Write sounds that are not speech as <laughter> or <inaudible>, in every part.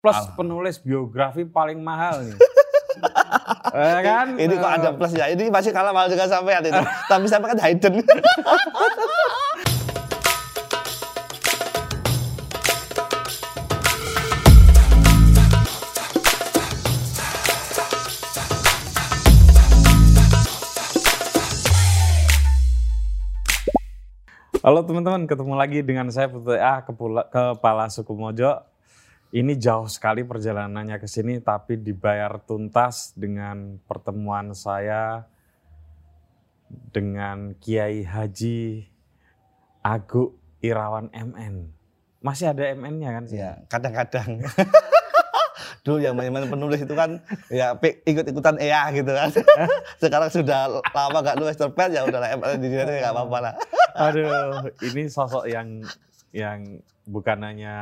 plus Ah. penulis biografi paling mahal nih. Eh, <laughs> kan? Ini kok ada plus ya. Ini masih kalah mahal dengan sampean itu. <laughs> Tapi sampai kan hidden. Halo teman-teman, ketemu lagi dengan saya Putu A, Kepula- Kepala Suku Mojo. Ini jauh sekali perjalanannya ke sini, tapi dibayar tuntas dengan pertemuan saya dengan Kiai Haji Agu Irawan MN. Masih ada MN-nya kan? ya, kadang-kadang. <laughs> Dulu yang main-main penulis itu kan ya ikut-ikutan EA gitu kan. <laughs> Sekarang sudah lama gak nulis cerpen ya udah lah ML di sini gak apa-apa lah. Aduh, ini sosok yang yang bukan hanya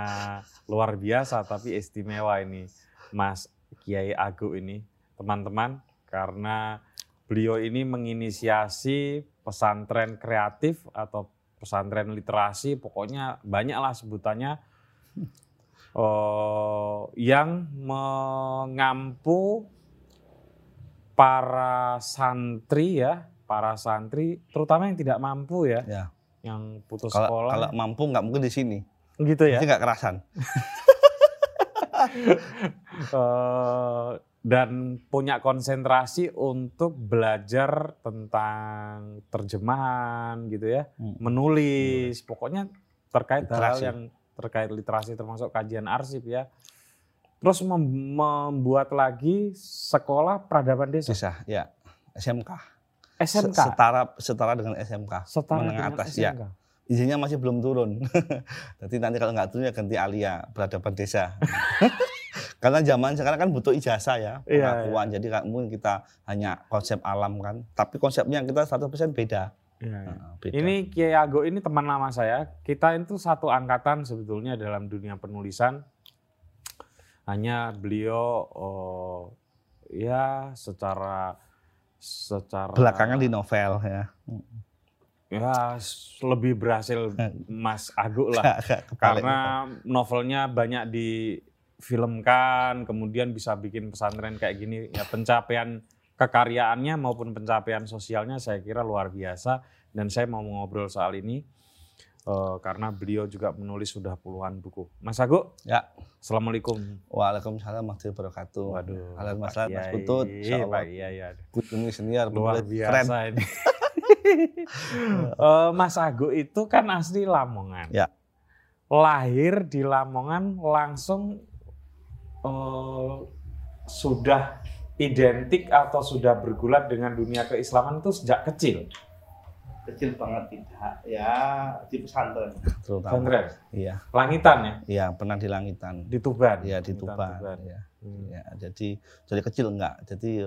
luar biasa tapi istimewa ini Mas Kiai Agu ini teman-teman karena beliau ini menginisiasi pesantren kreatif atau pesantren literasi pokoknya banyaklah sebutannya <laughs> eh, yang mengampu para santri ya para santri terutama yang tidak mampu ya Ya. yang putus Kalau sekolah kalau mampu nggak mungkin di sini. Gitu ya Jadi nggak kerasan. <laughs> Eh, dan punya konsentrasi untuk belajar tentang terjemahan gitu ya Hmm. menulis pokoknya terkait hal Literasi. yang terkait literasi termasuk kajian arsip ya terus mem- membuat lagi sekolah peradaban desa Bisa, ya. SMK. SMK Setara setara dengan SMK. setara menengah dengan atas, ya. Izinnya masih belum turun. <laughs> Jadi nanti kalau nggak turun ya ganti alia peradaban desa. <laughs> Karena zaman sekarang kan butuh ijazah ya, Iya, pengakuan. Jadi nggak mungkin kita hanya konsep alam kan. Tapi konsepnya kita 100% beda. Iya, iya. Nah, beda. Ini Kiai Ago ini teman lama saya. Kita itu satu angkatan sebetulnya dalam dunia penulisan. Hanya beliau oh, ya secara secara belakangan di novel ya. Ya lebih berhasil <laughs> Mas Ago lah karena novelnya banyak difilmkan, kemudian bisa bikin pesantren kayak gini. Ya pencapaian kekaryaannya maupun pencapaian sosialnya saya kira luar biasa. Dan saya mau ngobrol soal ini eh, karena beliau juga menulis sudah puluhan buku. Mas Ago, Ya. assalamualaikum. Waalaikumsalam warahmatullahi wabarakatuh. Waduh, Halo Mas Mas Putut. Insyaallah. Pak Kiai, ya. Kudumi senior, luar biasa keren. ini. <laughs> <laughs> Eh, Mas Ago itu kan asli Lamongan. Ya. Lahir di Lamongan langsung eh, sudah identik atau sudah bergulat dengan dunia keislaman itu sejak kecil. kecil banget tidak ya di pesantren. Pesantren, Iya, langitan ya, iya pernah di langitan. di Tuban. Iya di Langitan, Tuban. Ya. Hmm. Ya, jadi dari kecil enggak. Jadi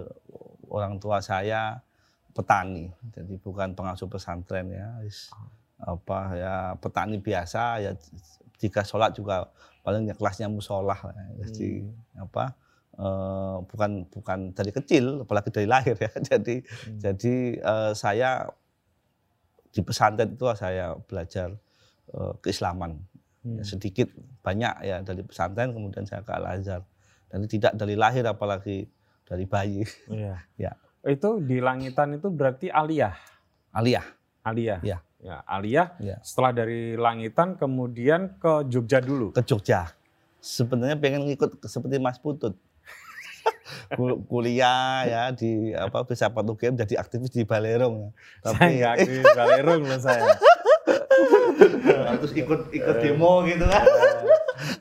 orang tua saya petani. Jadi bukan pengasuh pesantren ya. Apa ya petani biasa ya jika sholat juga paling ya kelasnya musolah lah. Jadi apa eh, bukan bukan dari kecil apalagi dari lahir ya. <laughs> Jadi Hmm. jadi eh, saya di pesantren itu saya belajar eh, keislaman Hmm. Ya, sedikit banyak ya dari pesantren kemudian saya ke Al Azhar dan tidak dari lahir apalagi dari bayi Iya. <laughs> Ya. Itu di langitan itu berarti aliyah. aliyah Aliyah. Iya. Ya, aliyah. Iya. Setelah dari langitan kemudian ke Jogja dulu. ke Jogja sebenarnya pengen ngikut seperti Mas Putut <laughs> Kul- kuliah ya di apa bisa game jadi aktivis di Balerong ya. Saya tapi nggak aktif <laughs> Balerung loh saya. terus ikut ikut demo gitu kan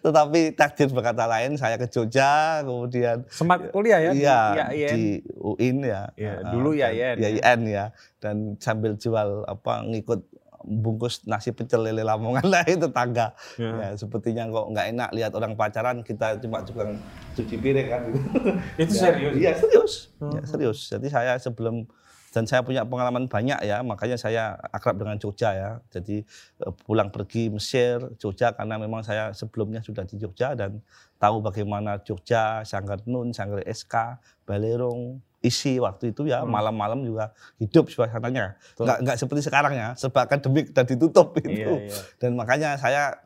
tetapi takdir berkata lain saya ke Jogja kemudian Sempat kuliah ya? iya di IAIN? di UIN ya Heeh, dulu IAIN, ya. IAIN ya dan sambil jual apa ngikut bungkus nasi pecel lele Lamongan lah <laughs> itu tetangga Ya. ya sepertinya kok nggak enak lihat orang pacaran kita cuma juga cuci piring kan. Itu <laughs> Ya, serius? Iya serius. Hmm. Ya, serius. Jadi saya sebelum dan saya punya pengalaman banyak ya, makanya saya akrab dengan Jogja ya. Jadi eh, pulang pergi Mesir, Jogja karena memang saya sebelumnya sudah di Jogja dan tahu bagaimana Jogja, Sanggar Nun, Sanggar SK, Balerong, isi waktu itu ya Hmm. malam-malam juga hidup suasananya. Nggak, nggak seperti sekarang ya, serba akademik dan ditutup itu. Iya, iya. Dan makanya saya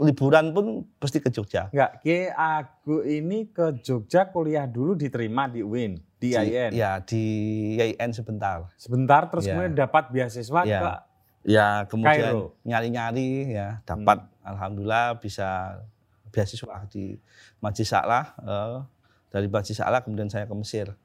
liburan pun pasti ke Jogja. Enggak, Kiai Agu ini ke Jogja kuliah dulu diterima di UIN, di IAIN. Ya di IAIN sebentar. Sebentar terus Ya. kemudian dapat beasiswa Ya. ke Ya kemudian nyari-nyari ya dapat Hmm. alhamdulillah bisa beasiswa di Majlis A'la eh, dari Majlis A'la kemudian saya ke Mesir.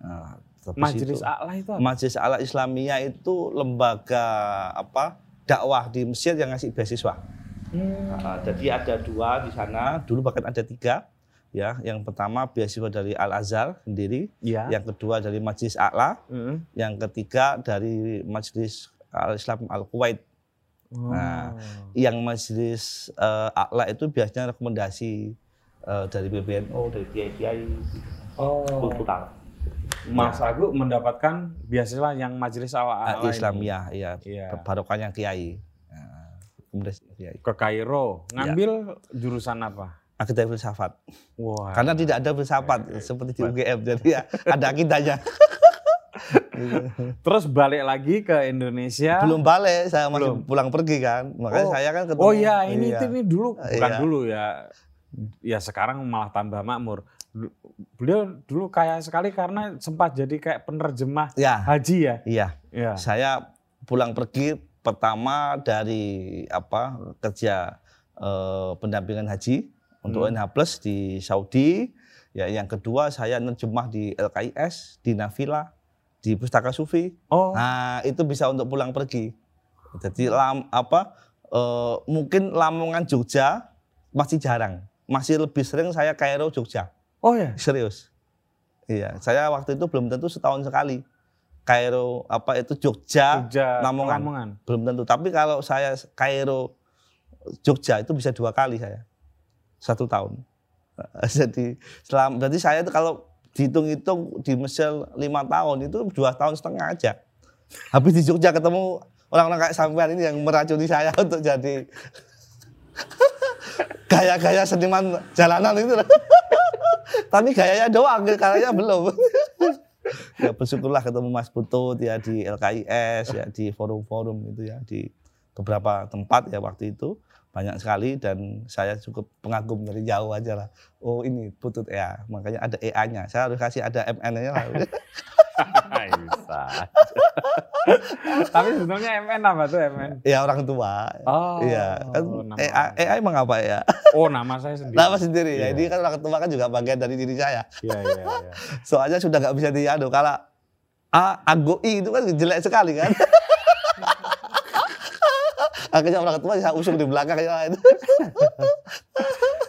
Nah, Majelis itu- A'la itu apa? Majelis A'la Islamiyah itu lembaga apa dakwah di Mesir yang ngasih beasiswa. Hmm. Nah, jadi ada dua di sana, dulu bahkan ada tiga. Ya, yang pertama beasiswa dari Al Azhar sendiri, Iya. yang kedua dari Majelis A'la, Mm. yang ketiga dari Majelis Al Islam Al Kuwait. Nah, Oh. Yang Majelis eh, A'la itu biasanya rekomendasi eh, dari PBNU, dari kiai-kiai Oh. kultural Mas Agu mendapatkan beasiswa yang Majelis A'la Ah, ini. Islamiyah, ya, Iya. barokahnya kiai. Nah, rekomendasi kiai. Ke Kairo, Ya. ngambil jurusan apa? Akidah filsafat. Wah. Karena tidak ada filsafat seperti di UGM, jadi ya <laughs> ada akidahnya. Terus balik lagi ke Indonesia. Belum balik, saya masih Belum. pulang pergi kan. Makanya Oh. saya kan ketemu. Oh iya, ini Iya. ini dulu bukan Iya. dulu ya. Ya sekarang malah tambah makmur. Beliau dulu kaya sekali karena sempat jadi kayak penerjemah Ya, haji ya. iya. Iya. Saya pulang pergi pertama dari apa kerja eh, pendampingan haji untuk Hmm. NH Plus di Saudi. Ya, yang kedua saya nerjemah di LKIS, di Nafila, di Pustaka Sufi. Oh, Nah, itu bisa untuk pulang pergi. Jadi lam, apa eh, mungkin Lamongan Jogja masih jarang. Masih lebih sering saya Kairo Jogja. oh ya. Serius. Iya, saya waktu itu belum tentu setahun sekali. Kairo apa itu Jogja, Jogja, Lamongan. Lamongan. belum tentu. Tapi kalau saya Kairo Jogja itu bisa dua kali saya. Satu tahun. <laughs> Jadi selam, berarti saya itu kalau dihitung-hitung di Mesir lima tahun itu dua tahun setengah aja. Habis di Jogja ketemu orang-orang kayak sampean ini yang meracuni saya <laughs> untuk jadi <laughs> gaya-gaya seniman jalanan itu. Tapi gayanya doang, karyanya belum. ya bersyukurlah ketemu Mas Putut ya di LKIS ya di forum-forum itu ya di beberapa tempat ya waktu itu banyak sekali dan saya cukup pengagum dari jauh aja lah. Oh ini Putut ya, makanya ada EA-nya. Saya harus kasih ada MN-nya lah. <laughs> Bisa. <laughs> Tapi sebetulnya MN apa tuh MN? ya orang tua. Oh. Iya, kan EA, EA emang apa ya? Oh, nama saya <laughs> sendiri. Nama sendiri ya. Iya. Ini kan orang tua kan juga bagian dari diri saya. Iya, iya, iya. Soalnya sudah nggak bisa diadu. Kalau A, Ago I itu kan jelek sekali kan. Akhirnya orang tua saya usung di belakang ya. <laughs>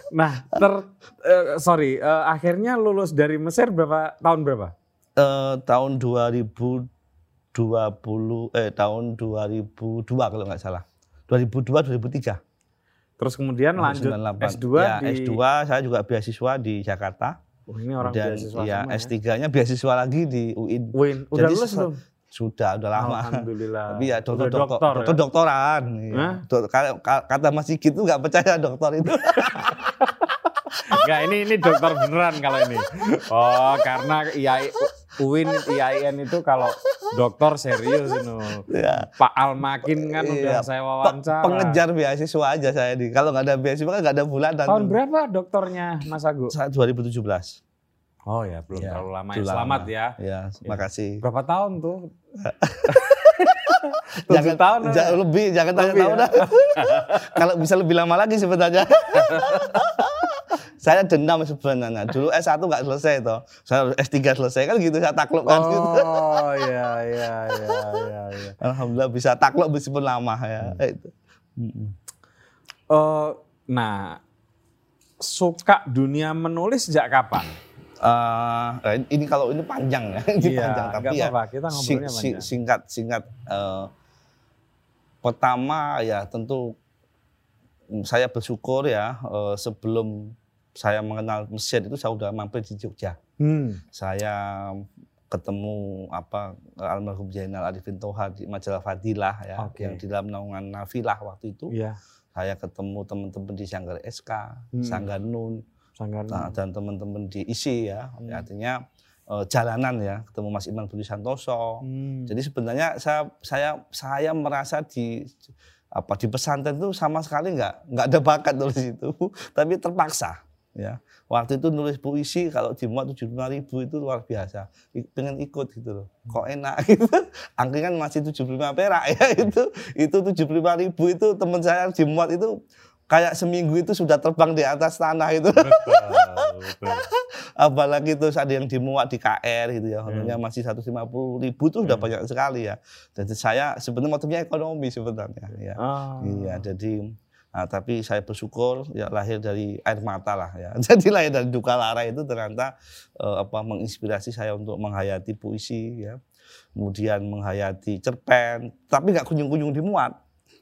Nah, ter eh, sorry, eh, akhirnya lulus dari Mesir berapa tahun berapa? Eh, tahun 2020 eh tahun 2002 kalau nggak salah. 2002 2003. Terus kemudian lanjut 98. S2 ya, di S2 saya juga beasiswa di Jakarta. Oh, ini orang dan beasiswa ya, semua ya. S3-nya beasiswa lagi di UIN. Win, udah Jadi lulus belum? Sudah, udah lama. Alhamdulillah. Tapi ya dokter, Udah dokter, dokter, dokter ya? doktoran. ka- ka- kata Mas Sigit itu nggak percaya dokter itu. <laughs> Enggak, ini ini dokter beneran kalau ini. Oh, karena IAI UIN IAIN itu kalau dokter serius itu. ya. Pak Almakin kan udah Iya, saya wawancara. pengejar beasiswa aja saya di. Kalau nggak ada beasiswa kan nggak ada bulanan. Tahun tuh. berapa dokternya Mas Agus? Saya 2017. Oh ya, belum Ya, terlalu lama ya. Selamat lama. ya. Ya, makasih. Berapa tahun tuh? <laughs> Tujuh tahun. ya? jangan lebih, jangan tanya Lebih tahun ya? dah. <laughs> Kalau bisa lebih lama lagi sebenarnya. <laughs> saya dendam sebenarnya. Dulu S1 nggak selesai toh. Saya harus S3 selesai kan gitu saya takluk kan gitu. Oh iya iya iya iya. iya. Alhamdulillah bisa takluk meskipun lama ya. Itu. Mm-mm. Eh, nah, suka dunia menulis sejak kapan? Eh, ini kalau ini panjang ya, <laughs> ini Iya, panjang tapi ya apa-apa, kita sing- panjang. singkat singkat. eh, pertama ya tentu saya bersyukur ya eh, sebelum saya mengenal Mesir itu saya sudah mampir di Jogja. Hmm. Saya ketemu apa almarhum Zainal Arifin Toha di majalah Fadilah ya Oke. yang di dalam naungan Nafilah waktu itu. Iya, Saya ketemu teman-teman di Sanggar SK, Hmm. Sanggar Nun, Sanggar. Nah, dan teman-teman di ISI ya, Hmm. artinya eh, jalanan ya, ketemu Mas Iman Budi Santoso. Hmm. Jadi sebenarnya saya saya saya merasa di apa di pesantren itu sama sekali nggak nggak ada bakat nulis itu, <laughs> tapi terpaksa ya. Waktu itu nulis puisi kalau dimuat tujuh ribu itu luar biasa. I- Pengen ikut gitu loh. Kok enak <laughs> gitu. Angkringan masih 75 perak ya <laughs> itu. Itu 75 ribu itu teman saya dimuat itu kayak seminggu itu sudah terbang di atas tanah itu. Betul, betul. <laughs> Apalagi terus ada yang dimuat di KR gitu ya. Honornya Hmm. masih 150 ribu itu udah Hmm. banyak sekali ya. Jadi saya sebenarnya motifnya ekonomi sebenarnya ya. Ah. Iya, jadi nah, tapi saya bersyukur ya lahir dari air mata lah ya. <laughs> Jadi lahir dari duka lara itu ternyata eh, apa menginspirasi saya untuk menghayati puisi ya. Kemudian menghayati cerpen, tapi nggak kunjung-kunjung dimuat.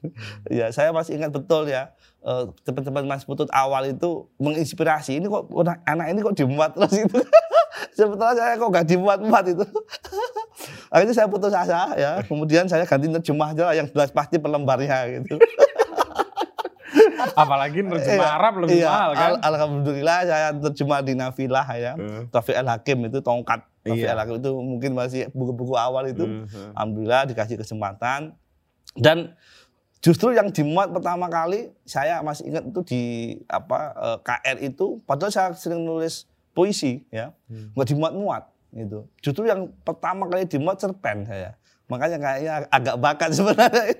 <laughs> ya, saya masih ingat betul ya. eh, teman-teman Mas Putut awal itu menginspirasi. Ini kok anak, ini kok dimuat terus itu. <laughs> Sebetulnya saya kok nggak dimuat-muat itu. <laughs> Akhirnya saya putus asa ya. Kemudian saya ganti terjemah aja lah yang jelas pasti perlembarnya gitu. Apalagi nerjemah Iya, Arab lebih iya, mahal kan? al- Alhamdulillah saya terjemah di Nafilah ya. Eh, Taufik Al Hakim itu tongkat. Taufik Iya. Al Hakim itu mungkin masih buku-buku awal itu. eh. Alhamdulillah dikasih kesempatan. Dan justru yang dimuat pertama kali saya masih ingat itu di apa eh, KR itu padahal saya sering nulis puisi ya. Hmm. Dimuat-muat gitu. Justru yang pertama kali dimuat cerpen saya. Makanya kayaknya agak bakat <laughs> sebenarnya.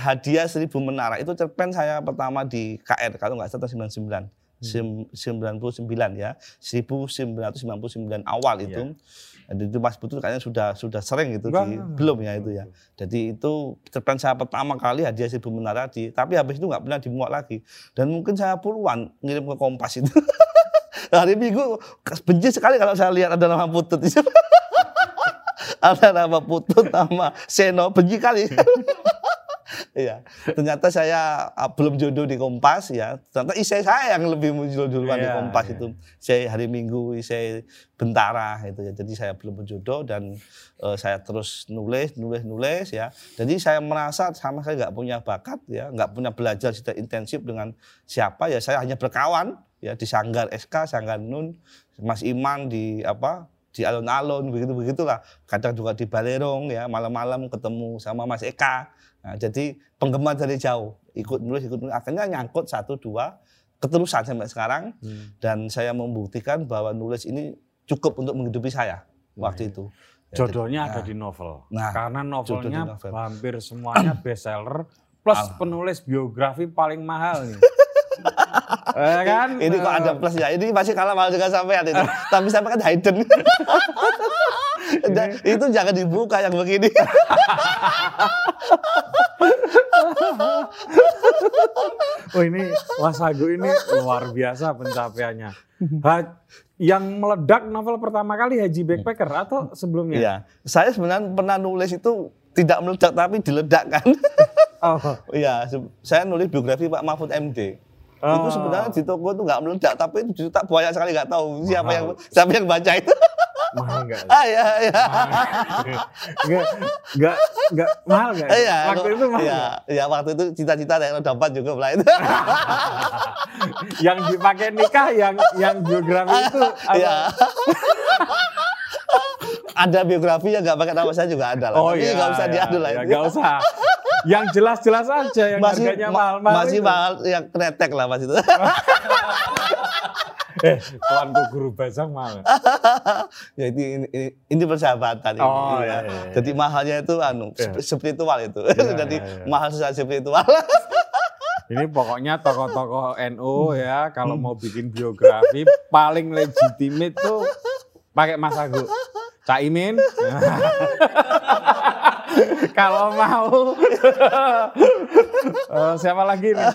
Hadiah seribu menara itu cerpen saya pertama di KR kalau nggak salah 99. Sim- 99 ya. 1999 awal itu. Dan itu Mas Putu kayaknya sudah sudah sering itu Enggak, di, enggak, belum enggak. ya itu ya. Jadi itu cerpen saya pertama kali hadiah seribu menara di tapi habis itu nggak pernah dimuat lagi. Dan mungkin saya puluhan ngirim ke Kompas itu. <laughs> Hari Minggu benci sekali kalau saya lihat ada nama Putut <laughs> ada nama Putut nama Seno benci kali. <laughs> <laughs> Iya, ternyata saya ah, belum jodoh di Kompas ya. Ternyata isai saya yang lebih muncul duluan di Iya, Kompas iya. itu. Saya hari Minggu, isai Bentara itu ya. Jadi saya belum berjodoh dan eh, saya terus nulis, nulis, nulis ya. Jadi saya merasa sama saya nggak punya bakat ya, nggak punya belajar secara intensif dengan siapa ya. Saya hanya berkawan ya di Sanggar SK, Sanggar Nun, Mas Iman di apa di alun-alun begitu begitulah kadang juga di Balerong ya malam-malam ketemu sama Mas Eka. Nah, jadi penggemar dari jauh. Ikut nulis ikut nulis. Akhirnya nyangkut satu dua keterusan sampai sekarang. Hmm. dan saya membuktikan bahwa nulis ini cukup untuk menghidupi saya waktu itu. Ya, Jodohnya jadi- ada nah, di novel. Nah, Karena novelnya novel. hampir semuanya <coughs> bestseller plus Al- penulis biografi paling mahal nih. <laughs> Eh kan? ini kok ada Eh, plus ya ini masih kalah malah dengan sampean itu tapi sampai kan hidden <laughs> itu jangan dibuka yang begini Oh ini Wasagu ini luar biasa pencapaiannya. Ha- yang meledak novel pertama kali Haji Backpacker atau sebelumnya? Iya, saya sebenarnya pernah nulis itu tidak meledak tapi diledakkan. Oh, Iya, saya nulis biografi Pak Mahfud MD. Itu Oh. sebenarnya di toko itu nggak meledak tapi itu tak banyak sekali nggak tahu siapa yang siapa yang baca itu. mahal nggak? <laughs> ah ya ya. Nggak, nggak, nggak mahal nggak? Iya, Waktu itu mahal. Iya, iya waktu itu cita-cita yang dapat juga lah itu. <laughs> Yang dipakai nikah, yang yang biografi itu? <laughs> Iya. Ada biografi yang nggak pakai nama saya juga ada lah. Oh Tapi iya, nggak usah iya, diadu lah iya, nggak usah. Yang jelas-jelas aja, yang harganya ma- mahal-mahal. masih itu. mahal yang kretek lah mas itu. <laughs> Eh, tuanku guru bahasa mahal. <laughs> ya ini, ini, ini, persahabatan ini. Oh, ya. iya, iya, iya. Jadi mahalnya itu anu Iya. sp- spiritual itu. Iya, <laughs> Jadi iya, iya. mahal secara spiritual. Ini pokoknya tokoh-tokoh NU ya, kalau mau bikin biografi paling legitimate tuh pakai Mas Agus. Caimin. <laughs> kalau mau <laughs> Eh, siapa lagi nih?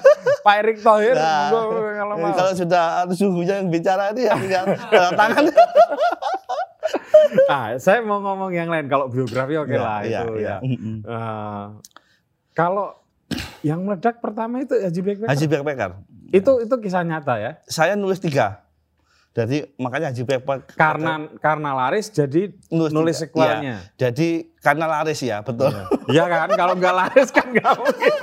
Pak Erick Thohir. Nah, kalau Jadi mau. kalau sudah sungguhnya yang bicara ini yang yang tangan. Ah, saya mau ngomong yang lain. Kalau biografi oke Iya, lah iya, itu iya. ya. Mm-mm. Eh, kalau yang meledak pertama itu Haji Backpacker. Haji Backpacker. Itu itu kisah nyata ya. Saya nulis tiga. Jadi makanya Haji. Karena karena laris jadi Nulis nulis sequelnya. Jadi karena laris ya, betul. Iya kan, kalau nggak laris kan nggak <laughs> mungkin.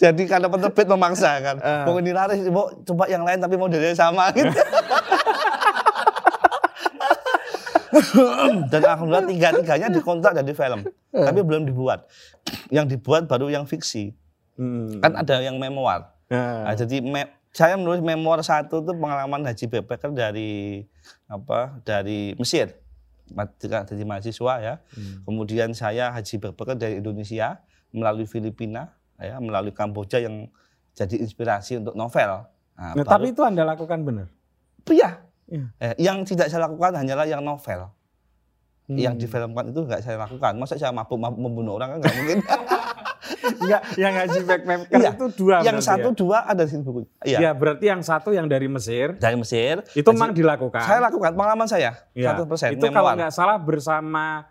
Jadi karena penerbit memaksa kan. Eh. Mau ini laris, mau coba yang lain tapi modelnya sama <laughs> gitu. Dan alhamdulillah tiga-tiganya dikontrak jadi film. Tapi belum dibuat. Yang dibuat baru yang fiksi. Hmm. Kan ada yang memoir. Nah, Nah, jadi me- saya menulis memoir satu itu pengalaman haji backpacker dari apa? Dari Mesir. Jadi mahasiswa ya. hmm. Kemudian saya haji backpacker dari Indonesia melalui Filipina, ya, melalui Kamboja yang jadi inspirasi untuk novel. Nah, Nah, baru- tapi itu Anda lakukan benar. iya. Eh, yang tidak saya lakukan hanyalah yang novel. Hmm. Yang difilmkan itu nggak saya lakukan. Masa saya mabuk-mabuk membunuh orang kan nggak mungkin. <laughs> Enggak, yang haji backpacker Iya. itu dua yang satu ya? dua ada di buku. Iya. Ya, berarti yang satu yang dari Mesir Dari Mesir. itu memang dilakukan. Saya lakukan pengalaman saya. Ya, 100% Itu kalau memoir. nggak salah bersama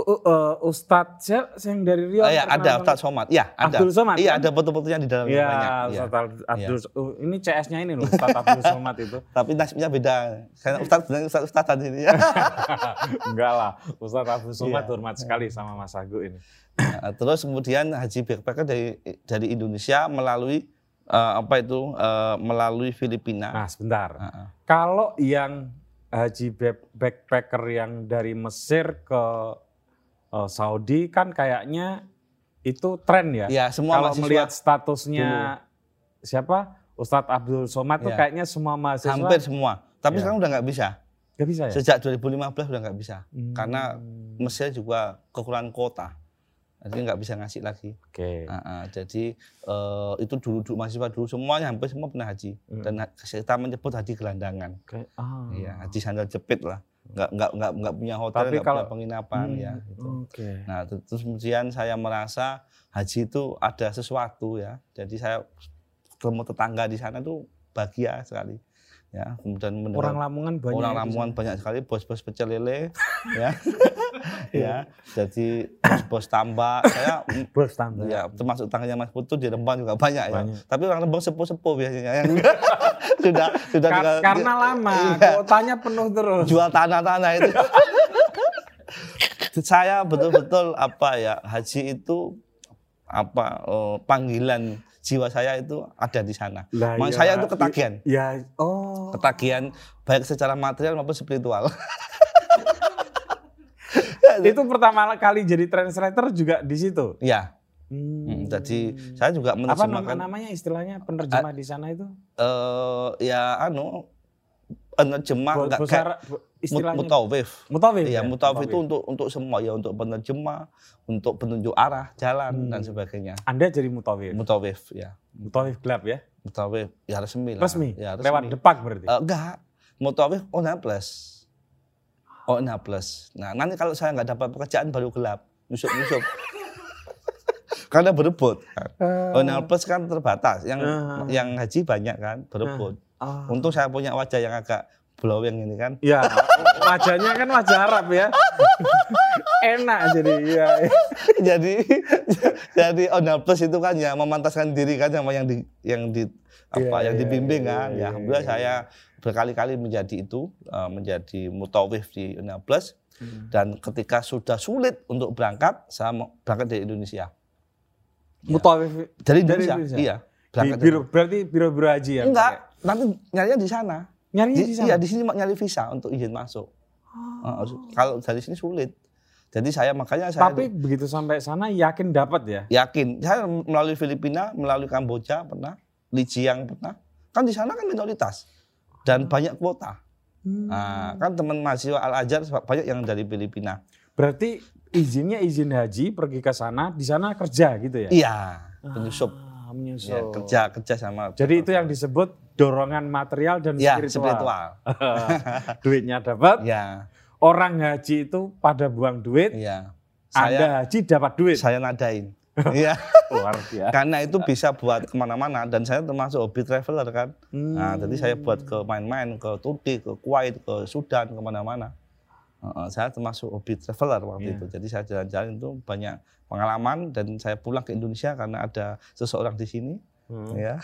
uh, uh, Ustadz siapa yang dari Rio? Oh, iya, terkenal ada? Ustadz Somad. Iya, ada. Abdul Somad, Iya, kan? ada foto-fotonya di dalamnya Iya, banyak. Iya. Ustadz Al- Abdul. oh, ini CS-nya ini loh, Ustadz <laughs> Abdul Somad itu. Tapi nasibnya beda. Saya Ustadz bilang Ustadz Ustadz tadi ini. <laughs> Enggak lah, Ustadz Abdul Somad Iya. hormat sekali sama Mas Agu ini. Nah, terus kemudian haji backpacker dari dari Indonesia melalui eh, apa itu eh, melalui Filipina. Nah, sebentar. Heeh. Kalau yang haji back- backpacker yang dari Mesir ke uh, Saudi kan kayaknya itu tren ya. Ya, semua Kalau mahasiswa melihat statusnya siapa Ustadz Abdul Somad tuh Ya. kayaknya semua mahasiswa hampir semua. Tapi Ya. sekarang udah nggak bisa. nggak bisa ya. Sejak 2015 udah nggak bisa. Hmm. Karena Mesir juga kekurangan kota. Jadi nggak bisa ngasih lagi. Oke. Ah, ah, jadi eh, itu dulu, dulu mahasiswa dulu semuanya hampir semua pernah haji Hmm. dan kita menyebut haji gelandangan. Oke. Ah. Iya, haji sandal jepit lah. Nggak nggak nggak nggak punya hotel, Tapi nggak kalau- punya penginapan Hmm, ya. gitu. Oke. Nah ter- terus kemudian saya merasa haji itu ada sesuatu ya. Jadi saya ketemu tetangga di sana tuh bahagia sekali. Ya, kemudian mendengar Orang Lamongan banyak. orang ya Lamongan banyak sekali bos-bos pecel lele ya. <laughs> <laughs> Ya, jadi bos-bos tambak saya <coughs> Bos tambah. Ya, termasuk tangannya Mas Putu di Rembang juga banyak, ya. Banyak. Tapi orang Rembang sepuh-sepuh biasanya yang <laughs> sudah sudah Kar- tinggal- karena lama, Iya. kotanya penuh terus. jual tanah-tanah itu. <laughs> saya betul-betul apa ya haji itu apa eh, panggilan jiwa saya itu ada di sana. Mas iya. saya itu ketagihan, Ya, oh. ketagihan baik secara material maupun spiritual. <laughs> Itu pertama kali jadi translator juga di situ. ya, Hmm. hmm, jadi saya juga apa nama, menerjemahkan namanya istilahnya penerjemah di sana itu? eh ya anu penerjemah Bo- enggak kayak istilahnya mutawif. mutawif. Iya, ya? mutawif itu untuk untuk semua ya, untuk penerjemah, untuk penunjuk arah jalan Hmm. dan sebagainya. Anda jadi mutawif. Mutawif ya. Mutawif gelap ya? Mutawif ya resmi lah. Resmi. Ya, Lewat resmi. depak berarti. Eh, enggak. Mutawif ONA plus. ONA plus. Nah, nanti kalau saya nggak dapat pekerjaan baru gelap, nyusup-nyusup. Karena berebut. ONA plus kan terbatas. Yang Ah. yang haji banyak kan, berebut. Ah. Untung saya punya wajah yang agak blowing ini kan. Ya, wajahnya kan wajah Arab ya. <laughs> Enak jadi ya. jadi jadi ONA plus itu kan ya memantaskan diri kan sama yang di yang di apa Iya, yang iya, dibimbing iya, kan iya, ya alhamdulillah iya, saya berkali-kali menjadi itu eh, menjadi mutawif di ONA plus Hmm. dan ketika sudah sulit untuk berangkat saya berangkat dari Indonesia. Mutawif dari Dari Indonesia, Indonesia? iya. Di biro berarti biro-biro haji ya? enggak. Nanti nyarinya di sana. Nyarinya di, di sana. iya di sini mau nyari visa untuk izin masuk. Oh. Kalau dari sini sulit. Jadi saya makanya saya Tapi begitu sampai sana yakin dapat ya? yakin. Saya melalui Filipina melalui Kamboja pernah Lijiang pernah. Kan di sana kan minoritas dan banyak kuota. Hmm. nah, kan teman mahasiswa Al Azhar banyak yang dari Filipina. Berarti izinnya izin haji pergi ke sana, di sana kerja gitu ya? iya penyusup Ah, menyusup. ya, kerja kerja sama Jadi itu yang disebut dorongan material dan ya spiritual. spiritual <laughs> Duitnya dapat, ya orang haji itu pada buang duit, Anda saya haji dapat duit. saya nadain <laughs> Iya, Luar biasa. karena itu bisa buat ke mana-mana dan saya termasuk hobi traveler kan. Nah, Hmm. jadi saya buat ke main-main ke Turki, ke Kuwait, ke Sudan, ke mana-mana. Saya termasuk hobi traveler waktu Iya. itu. Jadi saya jalan-jalan itu banyak pengalaman dan saya pulang ke Indonesia karena ada seseorang di sini, Hmm. ya,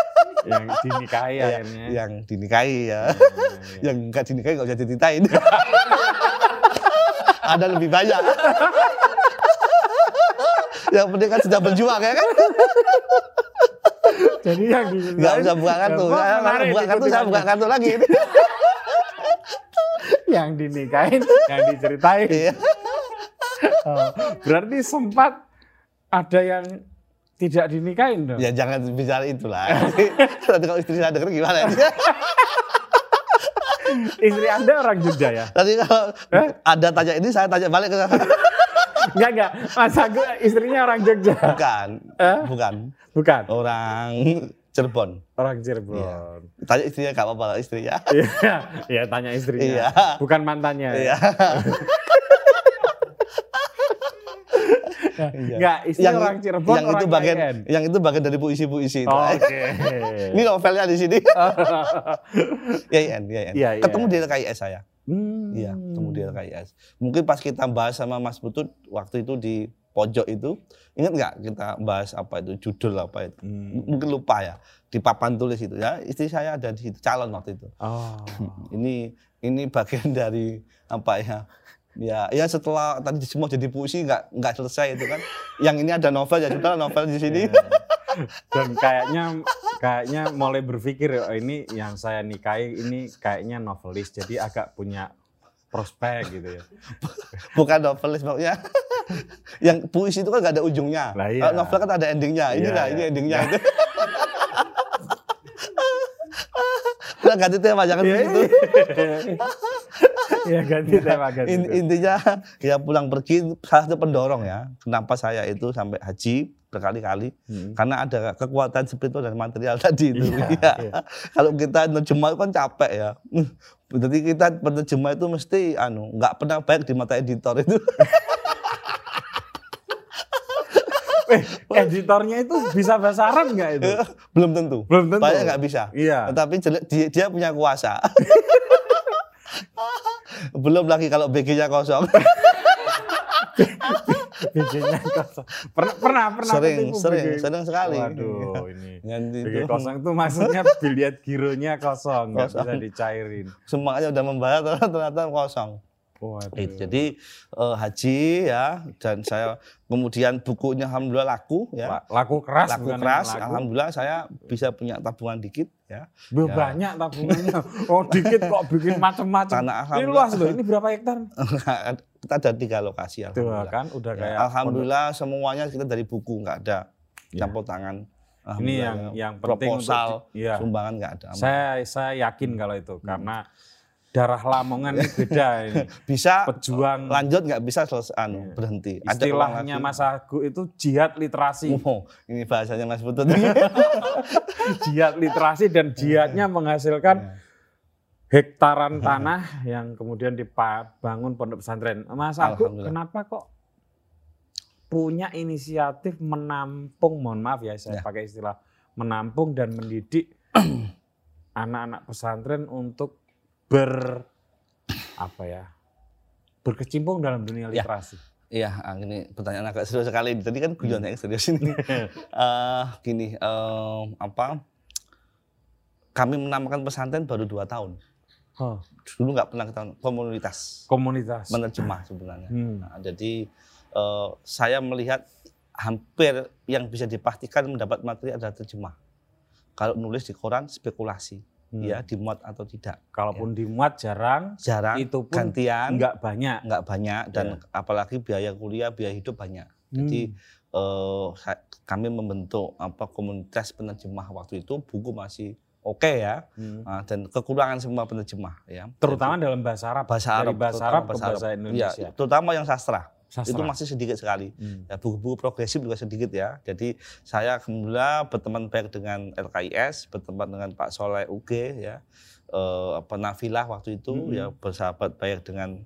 <laughs> yang dinikahi Iya, akhirnya. yang dinikahi ya, Iya, iya. yang nggak dinikahi nggak usah diceritain. <laughs> ada lebih banyak. <laughs> yang penting kan sudah berjuang ya kan. Jadi yang di Nggak usah buka kartu. Saya buka kartu saya buka kartu lagi. Yang dinikahin, yang diceritain. Iya. <laughs> Oh, berarti sempat ada yang tidak dinikahin dong. Ya jangan bicara itulah. Nanti <laughs> kalau istri saya denger gimana? <laughs> Istri Anda orang Jogja ya? Nanti kalau ada tanya ini saya tanya balik ke sana. Enggak, enggak. Mas Agus istrinya orang Jogja. Bukan, Eh? bukan. Bukan. Orang Cirebon. Orang Cirebon. Tanya istrinya gak apa-apa lah istrinya. <laughs> Iya, iya tanya istrinya. Iya. Bukan mantannya. Iya. <laughs> Enggak, istri orang Cirebon, yang orang itu bagian KN. yang itu bagian dari puisi-puisi itu. Oh, Oke. <laughs> Ini novelnya di sini. YN, YN. Iya, iya. Ketemu di LKIS saya. Hmm. Iya, ketemu di LKIS. Mungkin pas kita bahas sama Mas Putut waktu itu di pojok itu, ingat nggak kita bahas apa itu judul apa itu? Hmm. Mungkin lupa ya. Di papan tulis itu ya, istri saya ada di situ calon waktu itu. Oh. <laughs> Ini ini bagian dari apa ya? Ya, ya setelah tadi semua jadi puisi nggak nggak selesai itu kan. Yang ini ada novel ya sudah novel di sini. Iya. Dan kayaknya kayaknya mulai berpikir oh, ini yang saya nikahi ini kayaknya novelis jadi agak punya prospek gitu ya. <laughs> Bukan novelis maksudnya. <laughs> Yang puisi itu kan nggak ada ujungnya. Lah iya. Novel kan ada endingnya. Ini Iya, lah, iya. ini endingnya. <laughs> Udah ganti tema jangan Iya, begitu. Ya <laughs> ganti tema ganti. In- intinya ya pulang pergi salah satu pendorong ya. Kenapa saya itu sampai haji berkali-kali Hmm. karena ada kekuatan spiritual dan material tadi itu. Iya, Iya. iya. Kalau kita nerjemah kan capek ya. Jadi kita penerjemah itu mesti anu nggak pernah baik di mata editor itu. Eh, <laughs> editornya itu bisa bahasa Arab nggak itu? <laughs> Belum tentu. Belum tentu. Banyak nggak bisa. Iya. Tetapi dia, dia punya kuasa. <laughs> Belum lagi kalau BG-nya kosong. BG-nya kosong. Pernah pernah pernah sering, sering, BG. sering sekali. Waduh, ini. Ganti BG itu. kosong itu maksudnya biliet gironya kosong, nggak bisa dicairin. Semuanya udah membayar ternyata kosong. Waduh. Gitu. Jadi eh, haji ya dan saya kemudian bukunya alhamdulillah laku ya. La- laku keras Laku keras, laku. alhamdulillah saya bisa punya tabungan dikit ya. Ya. banyak tabungannya. <laughs> Oh dikit kok bikin macam-macam. Ini luas loh. Ini berapa hektar? <laughs> Kita ada tiga lokasi Tuh alhamdulillah. kan udah Ya, kayak alhamdulillah semuanya kita dari buku nggak ada Ya. campur tangan. pondok. Ini yang Alhamdulillah, yang penting proposal untuk iya. sumbangan nggak ada. Saya saya yakin kalau itu Hmm. karena darah Lamongan ini beda ini. <laughs> bisa Pejuang lanjut nggak bisa selesai anu, Iya. berhenti. Istilahnya. Mas Agu itu jihad literasi. <laughs> Oh, ini bahasanya Mas Putut. <laughs> jihad literasi dan jihadnya menghasilkan Iya. hektaran tanah yang kemudian dibangun pondok pesantren. Mas Agu Alhamdulillah. kenapa kok punya inisiatif menampung, mohon maaf ya saya Ya. pakai istilah menampung dan mendidik <clears throat> anak-anak pesantren untuk ber apa ya berkecimpung dalam dunia Ya. literasi. Iya, ah, ini pertanyaan agak serius sekali. Tadi kan guyonnya yang serius ini. Eh, <laughs> gini, eh, apa? Kami menamakan pesantren baru dua tahun. Huh, Dulu nggak pernah kita komunitas komunitas. menerjemah sebenarnya. Hmm. Nah, jadi eh, saya melihat hampir yang bisa dipastikan mendapat materi adalah terjemah. Kalau nulis di koran spekulasi, Hmm. ya dimuat atau tidak. Kalaupun dimuat jarang, Jarang, itu pun gantian, nggak banyak. nggak banyak dan apalagi biaya kuliah, biaya hidup banyak. Jadi eh, sa- kami membentuk apa komunitas penerjemah waktu itu buku masih oke ya Hmm. Ah, dan kekurangan semua penerjemah ya. terutama dalam bahasa Arab. Jadi, bahasa Dari Arab, bahasa Arab ke bahasa Arab. Indonesia. Iya, terutama yang sastra. Sastra. Itu masih sedikit sekali. Hmm. Ya, buku-buku progresif juga sedikit ya. Jadi saya alhamdulillah berteman baik dengan LKIS, berteman dengan Pak Soleh UG ya, eh, apa Nafilah waktu itu Mm-mm. ya bersahabat baik dengan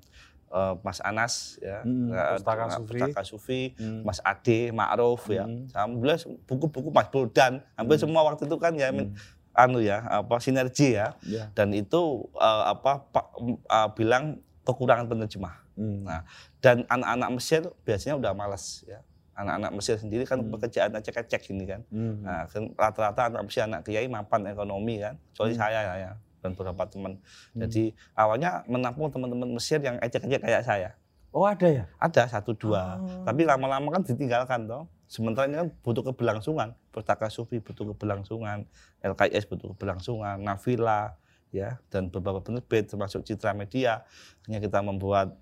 eh, Mas Anas ya, Mm, eh, Pustaka Sufi. Pustaka Sufi, Hmm. Mas Ade, Ma'ruf ya. Mm. Alhamdulillah buku-buku Mas Buldan, hampir Mm. semua waktu itu kan ya Hmm. anu ya, apa sinergi ya. Ya. Dan itu eh, apa Pak eh, bilang kekurangan penerjemah. Hmm. Nah, dan anak-anak Mesir biasanya udah malas ya. Anak-anak Mesir sendiri kan Hmm. pekerjaan cek-cek ini kan. Hmm. Nah, kan rata-rata anak Mesir anak kiai mapan ekonomi kan. Kecuali Hmm. saya ya, ya dan beberapa teman. Hmm. Jadi awalnya menampung teman-teman Mesir yang ecek-ecek kayak saya. Oh ada ya? Ada satu dua. Oh. Tapi lama-lama kan ditinggalkan toh. Sementara ini kan butuh keberlangsungan. Pustaka Sufi butuh keberlangsungan, LKS butuh keberlangsungan, Nafila ya dan beberapa penerbit termasuk Citra Media. Hanya kita membuat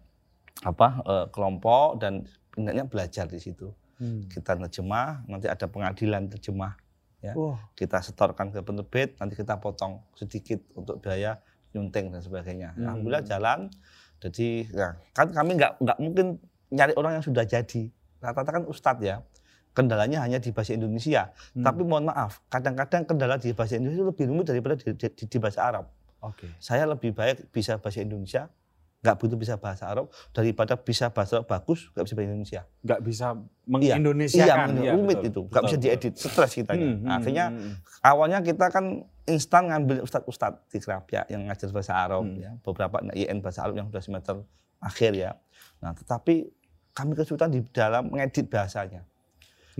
apa eh, kelompok dan hendaknya belajar di situ. Hmm. kita terjemah, nanti ada pengadilan terjemah, Ya. Wah. kita setorkan ke penerbit, nanti kita potong sedikit untuk biaya nyunting dan sebagainya. Hmm. Alhamdulillah jalan. Jadi ya, kan kami nggak nggak mungkin nyari orang yang sudah jadi. Rata-rata kan ustadz ya. Kendalanya hanya di bahasa Indonesia. Hmm. Tapi mohon maaf, kadang-kadang kendala di bahasa Indonesia lebih rumit daripada di, di- di bahasa Arab. Oke. Saya lebih baik bisa bahasa Indonesia, nggak butuh bisa bahasa Arab daripada bisa bahasa Arab bagus, nggak bisa bahasa Indonesia. Nggak bisa Iya, mengindonesiakan. iya, rumit itu, nggak bisa diedit, stres kita. Hmm, hmm, Akhirnya hmm, awalnya kita kan instan ngambil ustadz-ustadz di Kerapia yang ngajar bahasa Arab Hmm. ya, beberapa IN bahasa Arab yang sudah semester akhir ya. Nah, tetapi kami kesulitan di dalam mengedit bahasanya,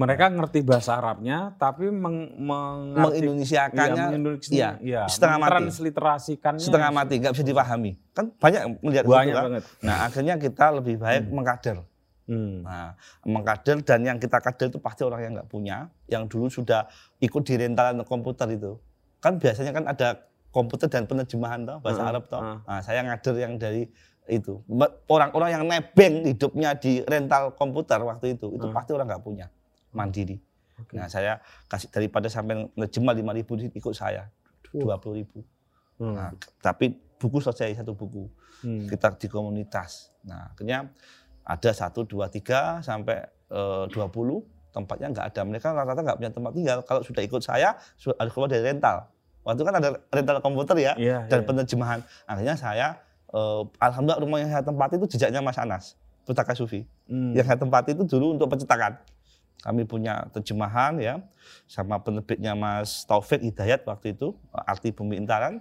Mereka ngerti bahasa Arabnya, tapi meng, mengarti- mengindonesiakannya iya, iya, iya, setengah mati. mentransliterasikannya setengah mati, nggak bisa dipahami. Kan banyak melihat itu Banyak kan. banget. Nah, akhirnya kita lebih baik Hmm. mengkader. Hmm. Nah, mengkader dan yang kita kader itu pasti orang yang nggak punya, yang dulu sudah ikut di rentalan komputer itu. Kan biasanya kan ada komputer dan penerjemahan toh, bahasa Heeh, Arab toh. heeh. Nah, saya ngader yang dari itu. Orang-orang yang nebeng hidupnya di rental komputer waktu itu, itu Heeh. pasti orang nggak punya, mandiri. Oke. Nah, saya kasih daripada sampai nerjemah 5 ribu ikut saya, 20 ribu. Hmm. Nah, tapi buku selesai satu buku Hmm. kita di komunitas. Nah, akhirnya ada satu, dua, tiga sampai eh, dua puluh tempatnya nggak ada. Mereka rata-rata nggak punya tempat tinggal. Kalau sudah ikut saya, harus keluar dari rental. Waktu kan ada rental komputer ya Iya, dan iya. penerjemahan. Akhirnya saya, eh, alhamdulillah rumah yang saya tempati itu jejaknya Mas Anas, Pustaka Sufi. Hmm. Yang saya tempati itu dulu untuk pencetakan. Kami punya terjemahan ya, sama penerbitnya Mas Taufik Hidayat waktu itu, arti bumi intaran.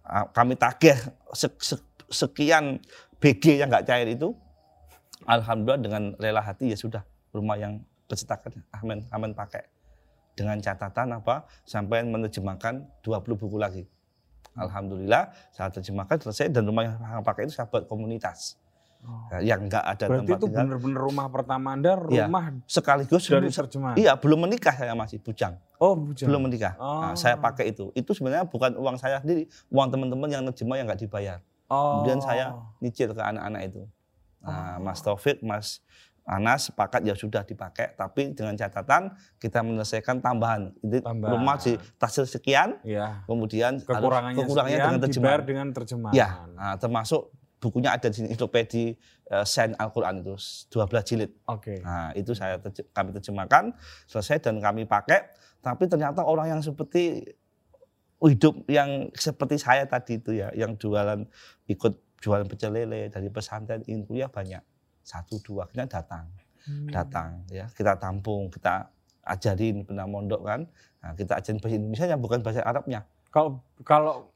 Ah, Kami tagih sek- sek- sekian BG yang nggak cair itu. Alhamdulillah dengan rela hati ya sudah rumah yang pencetakan amin amin pakai dengan catatan apa sampai menerjemahkan 20 buku lagi. Alhamdulillah saya terjemahkan selesai dan rumah yang pakai itu saya buat komunitas Oh. yang nggak ada Berarti tempat itu tinggal benar-benar rumah pertama Anda, Iya. rumah sekaligus dari terjemahan. iya belum menikah saya masih bujang Oh, bujang. belum menikah Oh. Nah, saya pakai itu itu sebenarnya bukan uang saya sendiri uang teman-teman yang nerjemah yang nggak dibayar Oh. kemudian saya nyicil ke anak-anak itu nah, Mas Taufik Mas Anas sepakat ya sudah dipakai tapi dengan catatan kita menyelesaikan tambahan Jadi Tambahan. rumah di tasir sekian Iya. kemudian Kekurangannya, kekurangannya sekian, dengan terjemahan dengan terjemahan. ya nah, termasuk bukunya ada di sini ensiklopedi uh, Sen Al-Quran itu 12 jilid Oke. Nah, itu saya terje- kami terjemahkan, selesai dan kami pakai. Tapi ternyata orang yang seperti hidup yang seperti saya tadi itu ya, yang jualan ikut jualan pecel lele dari pesantren ingin kuliah banyak. Satu dua akhirnya datang, Hmm. datang ya kita tampung, kita ajarin benar mondok kan. Nah, kita ajarin bahasa Indonesia yang bukan bahasa Arabnya. Kalau kalau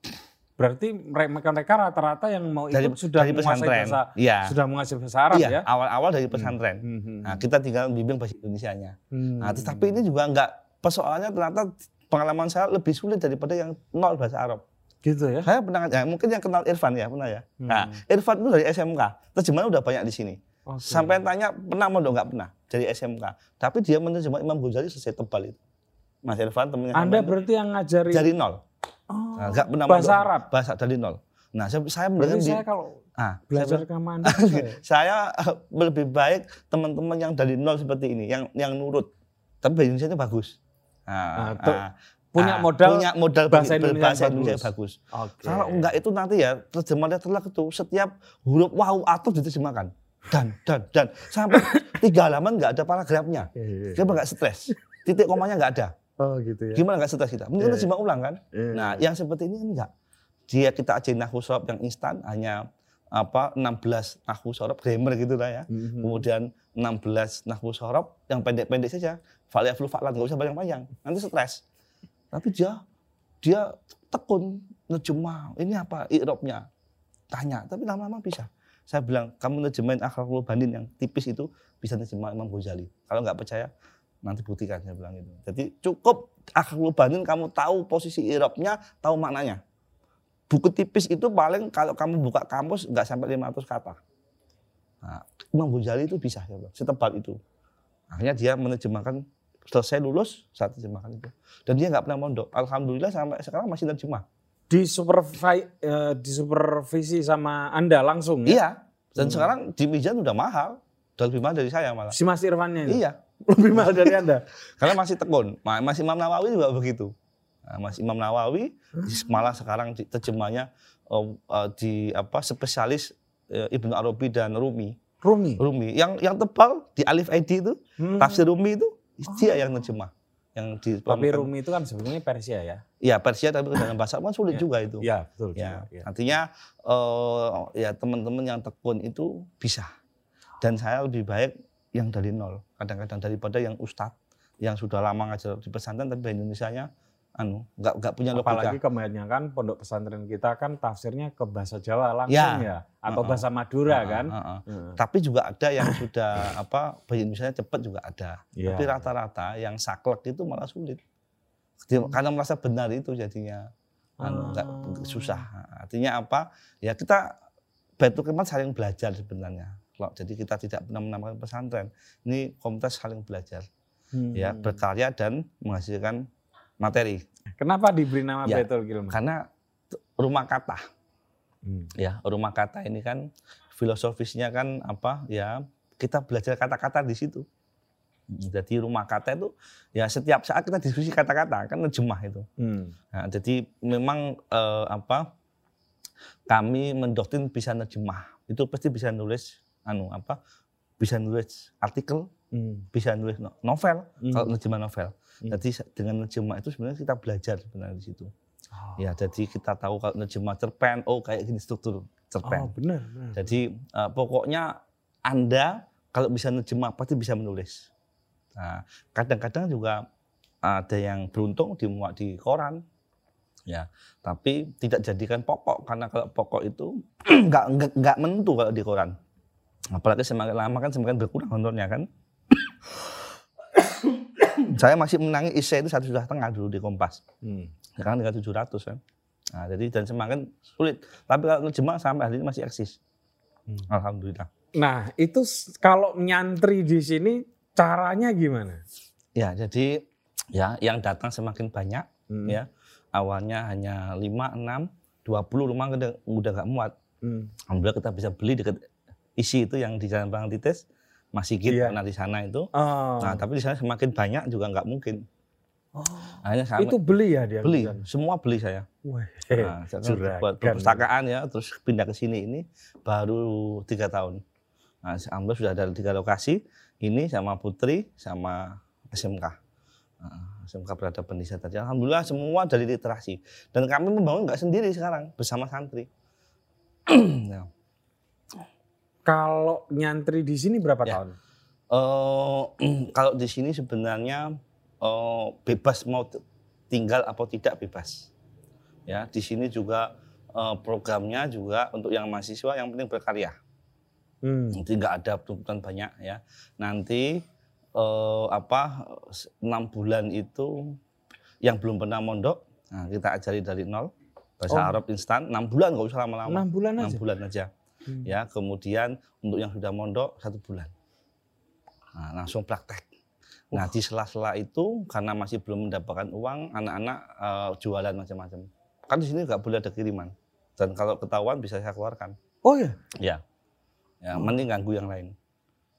berarti mereka mereka rata-rata yang mau ikut Dari, sudah dari menguasai pesantren. bahasa Iya. sudah menguasai bahasa Arab Iya, ya. awal-awal dari pesantren. Hmm, hmm, Nah, hmm. kita tinggal bimbing bahasa Indonesianya. Hmm. Nah, tetapi ini juga enggak persoalannya ternyata pengalaman saya lebih sulit daripada yang nol bahasa Arab. gitu ya. Saya pernah, ya, mungkin yang kenal Irfan ya, pernah ya. Hmm. Nah, Irfan itu dari SMK, terjemahan udah banyak di sini. Oke. Sampai tanya pernah mondok nggak pernah dari SMK. Tapi dia menerjemah Imam Ghazali selesai tebal itu. Mas Irfan temennya Anda berarti yang ngajari dari nol, Oh, Nah, nggak pernah bahasa. Arab. bahasa dari nol. Nah, saya, saya Berarti mendengar di- saya kalau ah, belajar saya, ke Anda saya- saya eh, lebih baik teman-teman yang dari nol seperti ini, yang yang nurut. Tapi bahasa Indonesia itu bagus. Nah, Nah, tuh, ah, punya ah, modal punya modal bahasa Indonesia bahasa Indonesia bagus. bagus. Oke. Kalau enggak itu nanti ya terjemahannya telak itu setiap huruf wow atau diterjemahkan dan dan dan sampai <laughs> tiga halaman nggak ada paragrafnya. Iya, iya. Kita nggak stres. Titik komanya nggak ada. Oh gitu ya. Gimana nggak stres kita? Mungkin Iya. terjemah ulang kan? Iya. Nah, yang seperti ini enggak. Dia kita ajarin nahwu sorob yang instan hanya apa 16 nahwu sorob grammar gitu lah ya. Mhm. Kemudian 16 nahwu sorob yang pendek-pendek saja. Fa'al flu fa'lan nggak usah panjang-panjang. Nanti stres. Tapi dia dia tekun nerjemah. Ini apa? I'robnya. Tanya, tapi lama-lama bisa. Saya bilang, kamu nerjemahin akhlakul banin yang tipis itu bisa nerjemah Imam Ghazali. Kalau nggak percaya, nanti buktikan saya bilang itu. Jadi cukup akhlakul banin kamu tahu posisi i'robnya, tahu maknanya. Buku tipis itu paling kalau kamu buka kamus nggak sampai 500 kata. Nah, Imam Ghazali itu bisa, saya bilang, setebal itu. Akhirnya dia menerjemahkan selesai lulus saat terjemahkan itu. Dan dia nggak pernah mondok. Alhamdulillah sampai sekarang masih terjemah. Di supervi eh, di supervisi sama Anda langsung ya? Iya. Dan Hmm. sekarang di Mizan udah mahal. Udah lebih mahal dari saya malah. Si Mas Irfannya itu? Iya. Lebih mahal dari Anda. <laughs> Karena masih tekun. Ma- Mas Imam Nawawi juga begitu. Nah, Mas Imam Nawawi malah sekarang terjemahnya eh, eh, di apa spesialis eh, Ibnu Arabi dan Rumi. Rumi. Rumi yang yang tebal di Alif Aidi itu Hmm. tafsir Rumi itu dia yang terjemah. Yang di Tapi Rumi itu kan sebenarnya Persia ya. Ya Persia tapi dalam bahasa kan sulit Ya. juga itu. Iya, betul. Ya, juga, ya. artinya eh, ya teman-teman yang tekun itu bisa. Dan saya lebih baik yang dari nol, kadang-kadang daripada yang ustadz yang sudah lama ngajar di pesantren tapi Indonesia-nya anu nggak nggak punya logika. Apalagi kebanyakan pondok pesantren kita kan tafsirnya ke bahasa Jawa langsung Ya. ya, atau Uh-uh. bahasa Madura Heeh, kan. heeh. Heeh. Tapi juga ada yang sudah <clears throat> apa bahasa Indonesia cepat juga ada. Iya. Tapi rata-rata yang saklek itu malah sulit. Dia- Karena merasa benar itu jadinya anu, nggak Ah. susah. Artinya apa? Ya kita Baitul Kemat saling belajar sebenarnya. Jadi kita tidak pernah menamakan pesantren. Ini komunitas saling belajar, Hmm. ya berkarya dan menghasilkan materi. Kenapa diberi nama Ya, Baitul Kilman? Karena rumah kata, Hmm. ya rumah kata ini kan filosofisnya kan apa? Ya kita belajar kata-kata di situ. Jadi rumah kata itu ya setiap saat kita diskusi kata-kata kan nerjemah itu. Hmm. Nah, jadi memang eh, apa kami mendoktrin bisa nerjemah itu pasti bisa nulis anu apa bisa nulis artikel Hmm. bisa nulis no- novel Hmm. kalau nerjemah novel. Hmm. Jadi dengan nerjemah itu sebenarnya kita belajar sebenarnya di situ. Oh. Ya jadi kita tahu kalau nerjemah cerpen oh kayak gini struktur Oh, cerpen. benar. benar. Jadi eh, pokoknya anda kalau bisa nerjemah pasti bisa menulis. Nah, kadang-kadang juga ada yang beruntung dimuat di koran, ya. Tapi tidak jadikan pokok karena kalau pokok itu <clears throat> nggak nggak menentu kalau di koran. Apalagi semakin lama kan semakin berkurang honornya kan. <coughs> Saya masih menangi isi itu satu juta setengah dulu di Kompas. Hmm. Sekarang tinggal 700 kan. Nah, jadi dan semakin sulit. Tapi kalau nerjemah sampai hari ini masih eksis. Hmm. Alhamdulillah. Nah, itu kalau nyantri di sini caranya gimana? Ya, jadi ya yang datang semakin banyak Hmm. ya. Awalnya hanya 5, 6, 20 rumah udah udah nggak muat. Hmm. Alhamdulillah kita bisa beli dekat isi itu yang di Jalan Bang Titis masih gitu Iya. pernah di sana itu. Oh. Nah, tapi di sana semakin banyak juga nggak mungkin. Oh. Itu beli ya dia? beli, di sana? semua beli saya. Wah, Nah, saya kan buat perpustakaan ya, terus pindah ke sini ini baru tiga tahun. Nah, alhamdulillah sudah ada tiga lokasi, ini sama Putri sama SMK. Nah, SMK Peradaban Desa tadi. Alhamdulillah semua dari literasi. Dan kami membangun nggak sendiri sekarang, bersama santri. <clears throat> Ya. Kalau nyantri di sini berapa Ya. tahun? Eh, <clears throat> kalau di sini sebenarnya eh, bebas mau tinggal atau tidak bebas. Ya, di sini juga eh, programnya juga untuk yang mahasiswa yang penting berkarya. Hmm. Nanti nggak ada tuntutan banyak ya. Nanti eh, apa enam bulan itu yang belum pernah mondok, nah, kita ajari dari nol bahasa Oh. Arab instan. Enam bulan nggak usah lama-lama. Enam bulan aja. bulan aja. Hmm. Ya, kemudian untuk yang sudah mondok satu bulan. Nah, langsung praktek. Nah, di sela-sela itu karena masih belum mendapatkan uang, anak-anak eh, jualan macam-macam. Kan di sini nggak boleh ada kiriman. Dan kalau ketahuan bisa saya keluarkan. Oh ya, Ya. Ya, mending ganggu yang lain.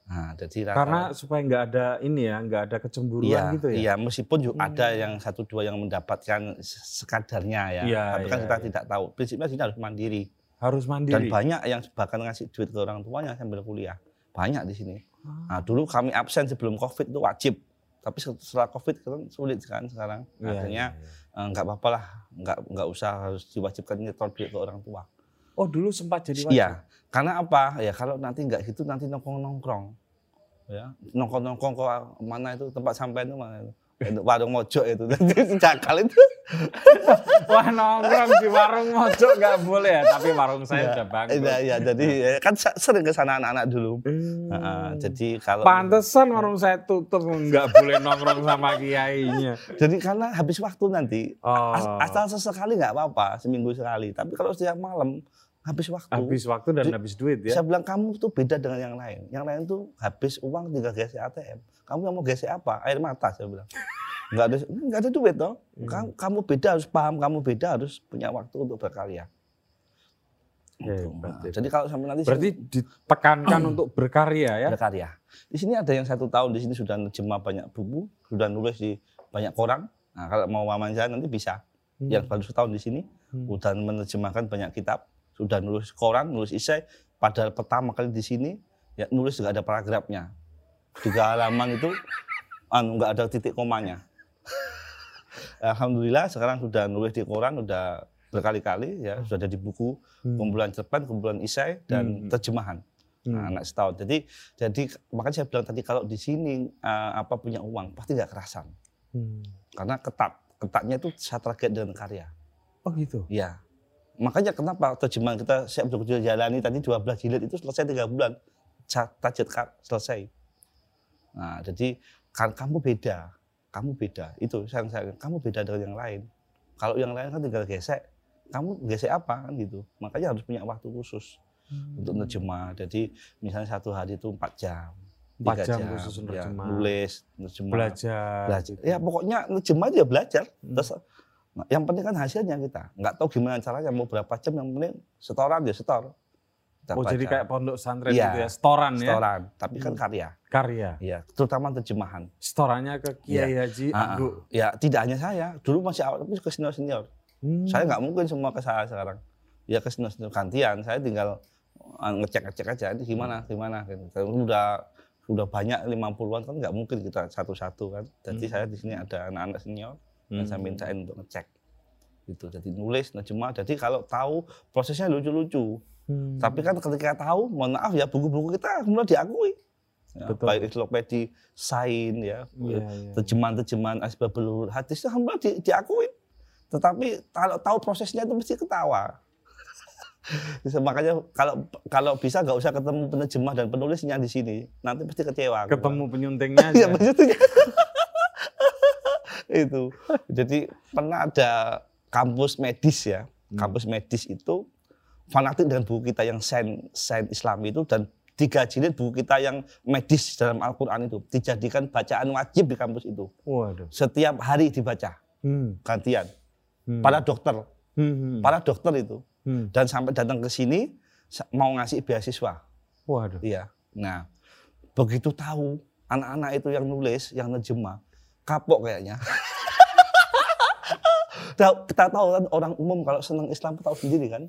Nah, jadi rata- karena supaya nggak ada ini ya, nggak ada kecemburuan iya, gitu ya. Iya, meskipun juga ada Hmm. yang satu dua yang mendapatkan se- sekadarnya ya. Iya, Tapi kan iya, kita iya. tidak tahu. Prinsipnya sini harus mandiri. Harus Dan mandiri. banyak yang bahkan ngasih duit ke orang tuanya sambil kuliah. Banyak di sini. Ah. Nah, dulu kami absen sebelum Covid itu wajib. Tapi setelah Covid kan sulit kan sekarang. Iya, Akhirnya iya. eh, nggak apa-apa lah, nggak nggak usah harus diwajibkan nyetor duit ke orang tua. Oh dulu sempat jadi wajib. Iya, karena apa? Ya kalau nanti nggak gitu nanti nongkrong-nongkrong. Ya, nongkrong-nongkrong ke mana itu tempat sampai itu mana itu? Itu warung mojok itu. <laughs> Jakal itu. Wah nongkrong di warung mojok nggak boleh ya, tapi warung saya Iya, udah bangkrut. Iya, iya, jadi ya, kan se- sering ke sana anak-anak dulu. Hmm. Jadi kalau Pantesan warung saya tutup nggak boleh nongkrong sama kiainya. jadi karena habis waktu nanti Oh, As- asal sesekali nggak apa-apa, seminggu sekali. Tapi kalau setiap malam habis waktu. habis waktu dan Jadi, habis duit ya. Saya bilang kamu tuh beda dengan yang lain. Yang lain tuh habis uang tinggal gesek ATM. Kamu yang mau gesek apa? Air mata saya bilang. <laughs> Nggak ada nggak ada duit toh. Hmm. Kamu, kamu beda harus paham, kamu beda harus punya waktu untuk berkarya. Hebat, Nah, jadi kalau sampai nanti Berarti ditekankan <clears throat> untuk berkarya ya? berkarya. Di sini ada yang satu tahun di sini sudah nerjemah banyak buku, sudah nulis di banyak koran. Nah, kalau mau wawancara nanti bisa. Hmm. Yang baru setahun di sini Hmm. sudah menerjemahkan banyak kitab, sudah nulis koran, nulis isai. Padahal pertama kali di sini ya nulis juga ada paragrafnya. Tiga halaman itu anu nggak ada titik komanya. Alhamdulillah sekarang sudah nulis di koran, sudah berkali-kali ya, sudah ada di buku Hmm. kumpulan cerpen, kumpulan isai dan Hmm. terjemahan Hmm. Nah, anak setahun. Jadi jadi makanya saya bilang tadi kalau di sini eh, apa punya uang pasti nggak kerasan Hmm. karena ketat ketatnya itu saya target dengan karya. Oh gitu. Ya. Makanya kenapa terjemahan kita saya betul-betul jalani tadi 12 jilid itu selesai tiga bulan. Target selesai. Nah, jadi kan kamu beda. Kamu beda. Itu saya, saya kamu beda dengan yang lain. Kalau yang lain kan tinggal gesek. Kamu gesek apa kan gitu. Makanya harus punya waktu khusus untuk nerjemah. Jadi misalnya satu hari itu empat jam. Empat tiga jam khusus ya, nerjemah. nulis, nerjemah Belajar. belajar. Ya pokoknya nerjemah aja belajar. Hmm. Terus nah, yang penting kan hasilnya kita. Nggak tahu gimana caranya mau berapa jam yang penting setoran ya setor. Kita Oh jadi baca. kayak pondok santren Iya, gitu ya, setoran ya, setoran, tapi kan Hmm. karya. karya. Ya, terutama terjemahan. Setorannya ke Kiai Haji Ah, ah. Agung. Ya, tidak hanya saya. Dulu masih awal tapi ke senior-senior. Hmm. Saya nggak mungkin semua ke saya sekarang. Ya ke senior-senior gantian. Saya tinggal ngecek-ngecek aja ini gimana, gimana gitu. Udah udah banyak 50-an kan nggak mungkin kita satu-satu kan. Jadi Hmm. saya di sini ada anak-anak senior yang saya Hmm. mintain untuk ngecek gitu jadi nulis nerjemah jadi kalau tahu prosesnya lucu-lucu Hmm. tapi kan ketika tahu mohon maaf ya buku-buku kita kemudian diakui ya, Betul. baik ensiklopedia sain ya Iya, iya. terjemahan-terjemahan asbabul hadis itu kemudian di, diakui tetapi kalau tahu prosesnya itu mesti ketawa <laughs> Bisa, makanya kalau kalau bisa nggak usah ketemu penerjemah dan penulisnya di sini nanti pasti kecewa aku. ketemu penyuntingnya Iya aja. <laughs> itu. Jadi pernah ada kampus medis ya. Hmm. Kampus medis itu fanatik dengan buku kita yang sain sain Islam itu dan tiga jilid buku kita yang medis dalam Al-Quran itu dijadikan bacaan wajib di kampus itu. Waduh. Setiap hari dibaca Hmm. gantian. Hmm. Para dokter, Hmm. para dokter itu Hmm. dan sampai datang ke sini mau ngasih beasiswa. Waduh. Iya. Nah, begitu tahu anak-anak itu yang nulis, yang nerjemah, kapok kayaknya. <laughs> Tahu- kita tahu kan orang umum kalau senang Islam tahu sendiri kan.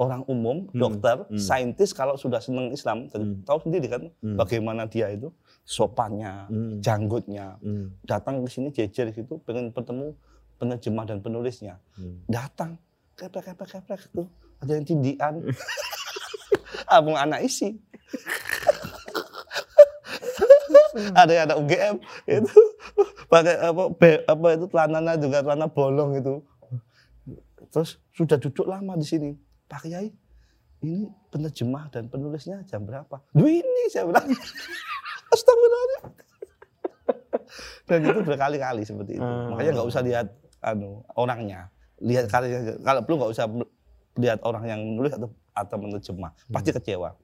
Orang umum, Hmm, dokter, hmm. saintis kalau sudah senang Islam Hmm. tahu sendiri kan Hmm. bagaimana dia itu sopannya, Hmm. janggutnya, Hmm. datang ke sini jejer gitu pengen bertemu penerjemah dan penulisnya. Hmm. Datang keprek keprek keprek itu ada yang tindian. <laughs> Abang anak isi. <laughs> ada yang ada UGM itu pakai apa be- apa itu celananya juga celana bolong itu terus sudah duduk lama di sini. Pak Kiai ini penerjemah dan penulisnya jam berapa? Duh ini saya bilang. <laughs> Astagfirullahaladzim. Dan itu berkali-kali seperti itu. Hmm. makanya nggak usah lihat anu orangnya. Lihat karyanya kalau perlu nggak usah lihat orang yang nulis atau atau menerjemah pasti kecewa.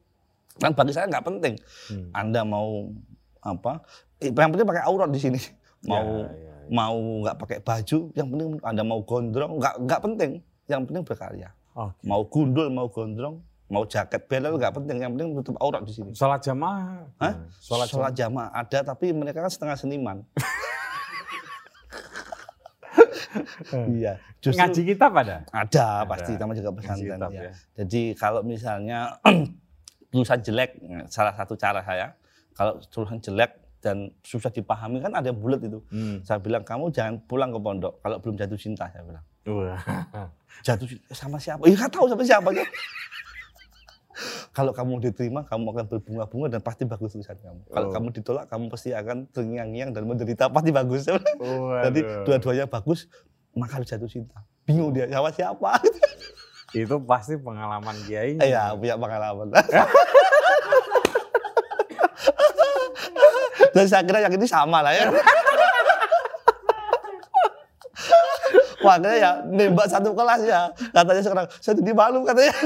Kan bagi saya nggak penting. Hmm. anda mau apa? Yang penting pakai aurat di sini mau Ya, ya, ya. mau nggak pakai baju yang penting anda mau gondrong nggak nggak penting yang penting berkarya Oke. mau gundul mau gondrong mau jaket belel nggak penting yang penting tutup aurat di sini Sholat jamaah. Hah? gimana? Sholat, sholat jamaah. ada tapi mereka kan setengah seniman <laughs> iya justru Ngaji kitab ada? ada, pasti sama juga pesantren kitab ya. ya. Jadi kalau misalnya <clears throat> tulisan jelek, salah satu cara saya, kalau tulisan jelek dan susah dipahami kan ada bulat itu. Hmm. Saya bilang kamu jangan pulang ke pondok kalau belum jatuh cinta saya bilang. Wah. Jatuh cinta sama siapa? Ya tahu sama siapa. <laughs> kalau kamu diterima, kamu akan berbunga-bunga dan pasti bagus tulisan kamu. Kalau Oh. kamu ditolak, kamu pasti akan terngiang-ngiang dan menderita pasti bagus. <laughs> Jadi Waduh. dua-duanya bagus, maka harus jatuh cinta. Bingung dia sama siapa? <laughs> Itu pasti pengalaman kiai. Iya, punya pengalaman. Dan saya kira yang ini sama lah ya. Wah, katanya ya nembak satu kelas ya. Katanya sekarang, saya jadi malu katanya.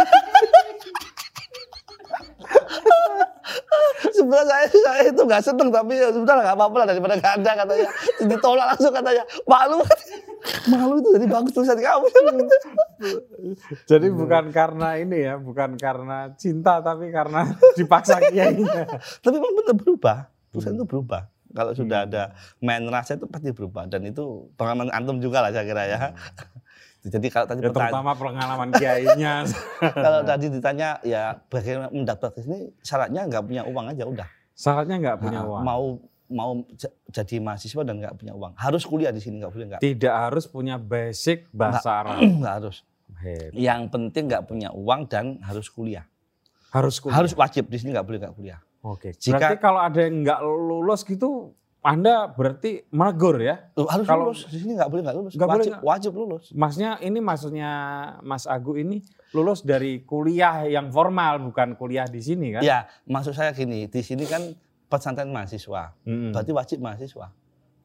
Sebenarnya saya, saya itu nggak seneng tapi ya sudah nggak apa-apa lah daripada nggak ada katanya. Ditolak langsung katanya. Malu. Malu itu jadi bagus tulisan kamu. Jadi bukan karena ini ya, bukan karena cinta tapi karena dipaksa kiainya. Tapi memang benar berubah. Perusahaan Hmm. itu berubah. Kalau sudah Hmm. ada main rasa itu pasti berubah. Dan itu pengalaman antum juga lah saya kira ya. <laughs> Jadi kalau tadi Ya, pertanyaan, terutama pengalaman kiainya. <laughs> kalau tadi ditanya ya bagaimana mendaftar ke sini syaratnya nggak punya uang aja udah. Syaratnya nggak punya Nah, uang. Mau mau jadi mahasiswa dan nggak punya uang. Harus kuliah di sini nggak boleh nggak. Tidak harus punya basic bahasa Arab. <clears throat> Nggak harus. Hebat. Yang penting nggak punya uang dan harus kuliah. Harus kuliah. Harus wajib di sini nggak boleh nggak kuliah. Oke. Jika- Berarti kalau ada yang nggak lulus gitu, Anda berarti magur ya? Harus Kalau- lulus di sini nggak boleh nggak lulus. Boleh wajib nggak- wajib lulus. Maksudnya ini maksudnya Mas Agu ini lulus dari kuliah yang formal bukan kuliah di sini kan? Ya maksud saya gini di sini kan pesantren mahasiswa. Hmm. Berarti wajib mahasiswa.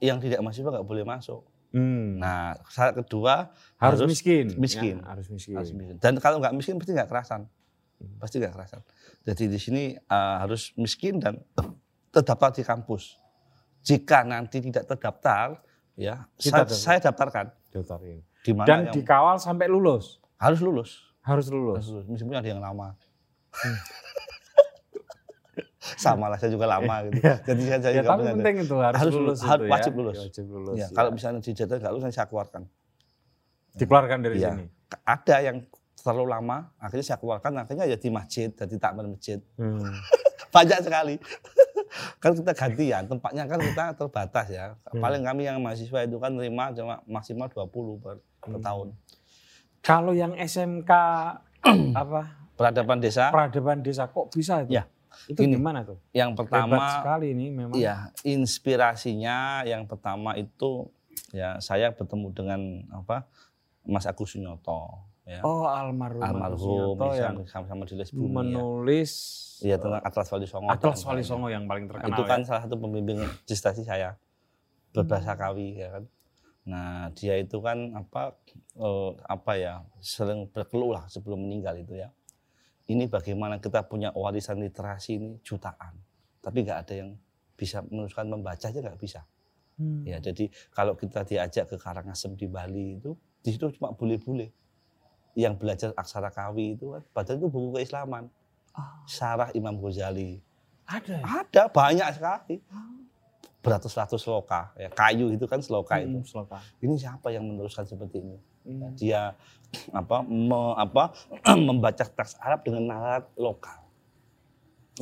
Yang tidak mahasiswa nggak boleh masuk. Hmm. Nah syarat kedua harus, harus miskin. miskin. Ya, harus miskin. harus miskin. Dan kalau nggak miskin pasti nggak kerasan. Pasti nggak kerasan. Jadi di sini eh, harus miskin dan terdaftar di kampus. Jika nanti tidak terdaftar, ya Kita saya, daftar. saya daftarkan Daftarin. di mana Dan yang dikawal sampai lulus. harus lulus. Harus Harus lulus. lulus. Meskipun ada yang lama. Hmm. <laughs> Sama lah saya juga lama <laughs> gitu. Iya. Jadi saya, saya Ya, tapi penting itu harus, Harus lulus lulus, itu wajib ya. lulus. Wajib lulus. Ya, ya. kalau misalnya di nggak lulus saya keluarkan. dikeluarkan dari Iya. sini. Ada yang terlalu lama, akhirnya saya keluarkan, akhirnya ya di masjid, jadi takmir masjid. Hmm. <laughs> Banyak sekali. <laughs> kan kita gantian, tempatnya kan kita terbatas ya. Hmm. Paling kami yang mahasiswa itu kan terima cuma maksimal 20 per, per Hmm. tahun. Kalau yang SMK <clears throat> apa Peradaban desa peradaban desa kok bisa itu? Ya. Itu Gini, gimana tuh? yang Hebat pertama sekali ini memang. ya inspirasinya yang pertama itu ya saya bertemu dengan apa Mas Agus Sunyoto ya. Oh almarhum almarhum yang sama-sama di Les Bumi ya. menulis Iya tentang Atlas Wali Songo. Atlas Wali. Songo yang paling Nah, terkenal. itu kan ya. salah satu pembimbing prestasi saya berbahasa Kawi ya kan. Nah dia itu kan apa eh, apa ya sering berkeluh lah sebelum meninggal itu ya. Ini bagaimana kita punya warisan literasi ini jutaan, tapi nggak ada yang bisa meneruskan membaca aja nggak bisa. Hmm. Ya jadi kalau kita diajak ke Karangasem di Bali itu di situ cuma bule-bule yang belajar aksara Kawi itu kan, padahal itu buku keislaman. Ah. Sarah Imam Ghazali. Ada. ya? Ada banyak sekali. Beratus-ratus sloka, ya kayu itu kan sloka itu. Hmm, sloka. Ini siapa yang meneruskan seperti ini? Hmm. Dia <clears throat> apa me- apa <clears throat> membaca teks Arab dengan nalar lokal.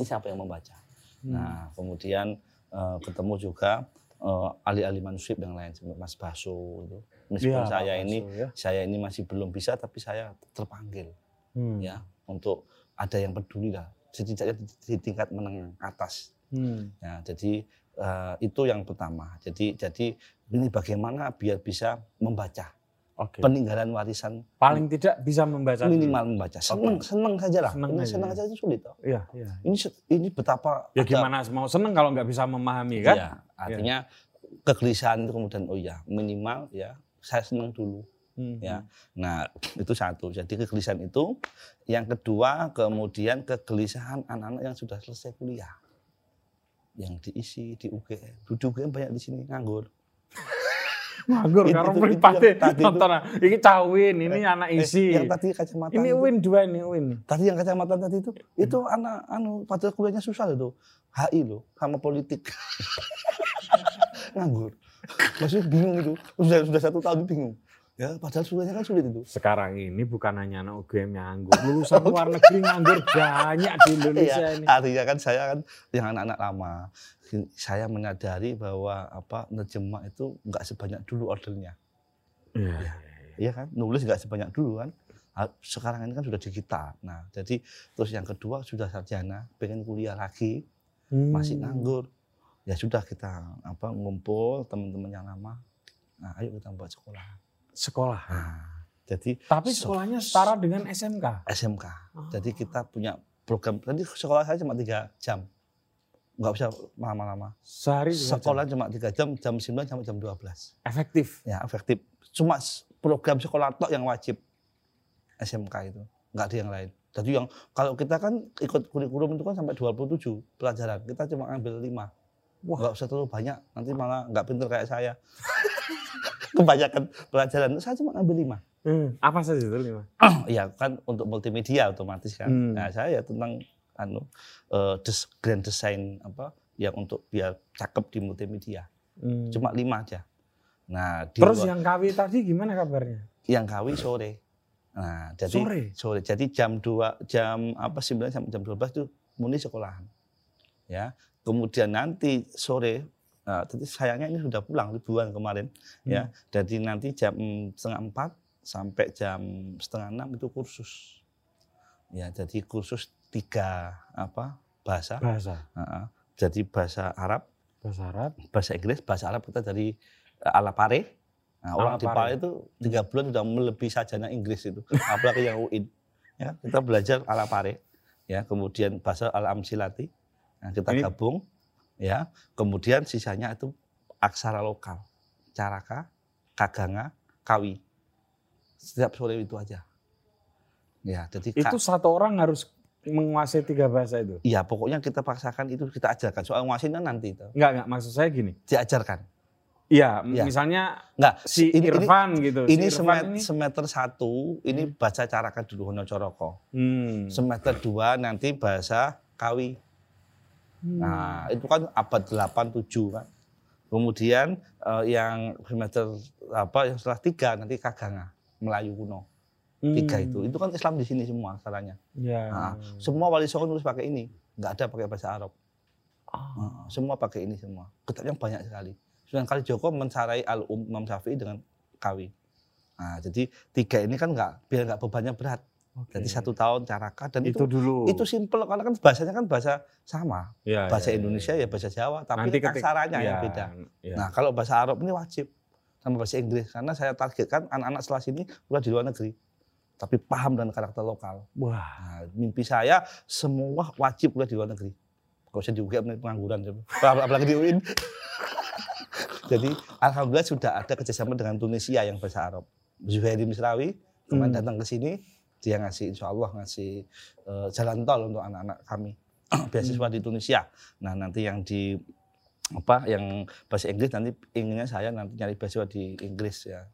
Ini siapa yang membaca? Hmm. Nah, kemudian eh, ketemu juga eh, ahli-ahli manuskrip yang lain seperti Mas Baso itu. Meskipun saya Pak ini ya. saya ini masih belum bisa tapi saya terpanggil Hmm. ya untuk ada yang peduli lah setidaknya di, tingkat menengah atas. Hmm. Ya, jadi eh, itu yang pertama. Jadi jadi ini bagaimana biar bisa membaca Oke. peninggalan warisan Paling tidak bisa membaca. dulu. minimal membaca. Seneng seneng saja lah. Seneng Ini aja, seneng ya. aja itu sulit. toh. Iya, iya. Ini ini betapa Ya ada- gimana mau seneng kalau nggak bisa memahami kan? Iya, artinya kegelisahan itu kemudian oh ya minimal ya saya senang dulu. Hmm. Ya. Nah itu satu. Jadi kegelisahan itu. Yang kedua kemudian kegelisahan anak-anak yang sudah selesai kuliah. Yang diisi di UGM. Di UGM banyak di sini nganggur. <laughs> Nganggur karo itu mripate nonton. Iki cawin, ini anak Eh, isi. yang tadi kacamata Ini itu, win dua ini win. tadi yang kacamata tadi itu itu anak anu padahal kuliahnya susah itu HI loh sama politik <laughs> nganggur maksudnya bingung itu. Sudah sudah satu tahun bingung. Ya padahal kuliahnya kan sulit itu. Sekarang ini bukan hanya anak UGM yang nganggur, lulusan <laughs> luar negeri nganggur banyak di Indonesia Iya, ini. artinya kan saya kan yang anak-anak lama. Saya menyadari bahwa apa nerjemah itu nggak sebanyak dulu ordernya. Iya. Iya. Kan? Nulis nggak sebanyak dulu kan? Sekarang ini kan sudah digital. Nah jadi terus yang kedua sudah sarjana pengen kuliah lagi masih Hmm. nganggur ya sudah kita apa ngumpul teman-teman yang lama. Nah ayo kita buat sekolah. Sekolah. nah, jadi Tapi sekolahnya setara dengan SMK. SMK Oh. jadi kita punya program tadi sekolah saya cuma tiga jam. Nggak bisa lama-lama. Sehari tiga jam. sekolah cuma tiga jam jam 9 sampai jam 12 efektif. ya efektif. Cuma program sekolah tok yang wajib. SMK itu. Nggak ada yang lain. Jadi yang kalau kita kan ikut kurikulum itu kan sampai 27 pelajaran. Kita cuma ambil 5 Wah. nggak usah terlalu banyak nanti malah nggak pinter kayak saya <laughs> kebanyakan pelajaran saya cuma ambil 5 Hmm, apa saja itu lima? <clears throat> ya kan untuk multimedia otomatis kan. Hmm. Nah, saya ya tentang anu eh, des, grand design apa yang untuk biar cakep di multimedia. Hmm. Cuma lima aja. Nah, di Terus luar- yang KW tadi gimana kabarnya? yang kawi sore. Nah, jadi Sore? Jadi jam 2 jam apa 9 sampai jam 12 itu murni sekolahan. Ya. Kemudian nanti sore nah, tapi sayangnya ini sudah pulang liburan kemarin ya. Jadi nanti jam setengah empat sampai jam setengah enam itu kursus. Ya, jadi kursus tiga apa bahasa. Bahasa. Nah, jadi bahasa Arab, Bahasa Arab. bahasa Inggris, bahasa Arab kita dari eh, ala pare. Nah, orang di. Pare itu tiga bulan sudah melebihi sarjana Inggris itu, apalagi yang UIN. Ya, kita belajar ala pare, ya, kemudian bahasa al amsilati, nah, kita Ini- gabung, ya, kemudian sisanya itu aksara lokal, caraka, kaganga, kawi. Setiap sore itu aja. Ya, jadi Itu satu orang harus menguasai tiga bahasa itu? ya pokoknya kita paksakan itu kita ajarkan. Soal nguasainnya nanti itu Enggak, enggak. Maksud saya gini. diajarkan. Iya, Iya. misalnya Enggak, si ini- ini- Irfan gitu. ini si Irfan semet, semester satu ini baca caraka dulu Hono Coroko. Hmm. Semester dua nanti bahasa Kawi. Hmm. Nah, itu kan abad 8 7 kan. Kemudian eh, yang semester apa yang setelah tiga nanti Kaganga, Melayu kuno. Tiga Hmm. itu. Itu kan Islam di sini semua asalnya. Ya. Nah, semua wali songo nulis pakai ini, nggak ada pakai bahasa Arab. Ah. Nah, semua pakai ini semua. Kitabnya banyak sekali. Sunan Kalijogo mensarai al um Imam Syafi'i dengan kawi. Nah, jadi tiga ini kan nggak biar nggak bebannya berat. Jadi satu tahun caraka dan itu, itu dulu. itu simple karena kan bahasanya kan bahasa sama. Ya, Bahasa ya, ya, Indonesia ya bahasa Jawa, tapi Nanti ketik- aksaranya yang ya, beda. ya. Nah, kalau bahasa Arab ini wajib sama bahasa Inggris karena saya targetkan anak-anak setelah sini udah di luar negeri. Tapi paham dengan karakter lokal. Wah. Nah, mimpi saya semua wajib kuliah di luar negeri. Gak usah juga pengangguran. apalagi di UIN. <laughs> Jadi alhamdulillah sudah ada kerjasama dengan Tunisia yang bahasa Arab. Zuhairi Misrawi kemarin Hmm. datang ke sini, dia ngasih insya Allah ngasih eh, jalan tol untuk anak-anak kami <clears throat> beasiswa di Tunisia. Nah nanti yang di apa yang bahasa Inggris nanti inginnya saya nanti nyari beasiswa di Inggris ya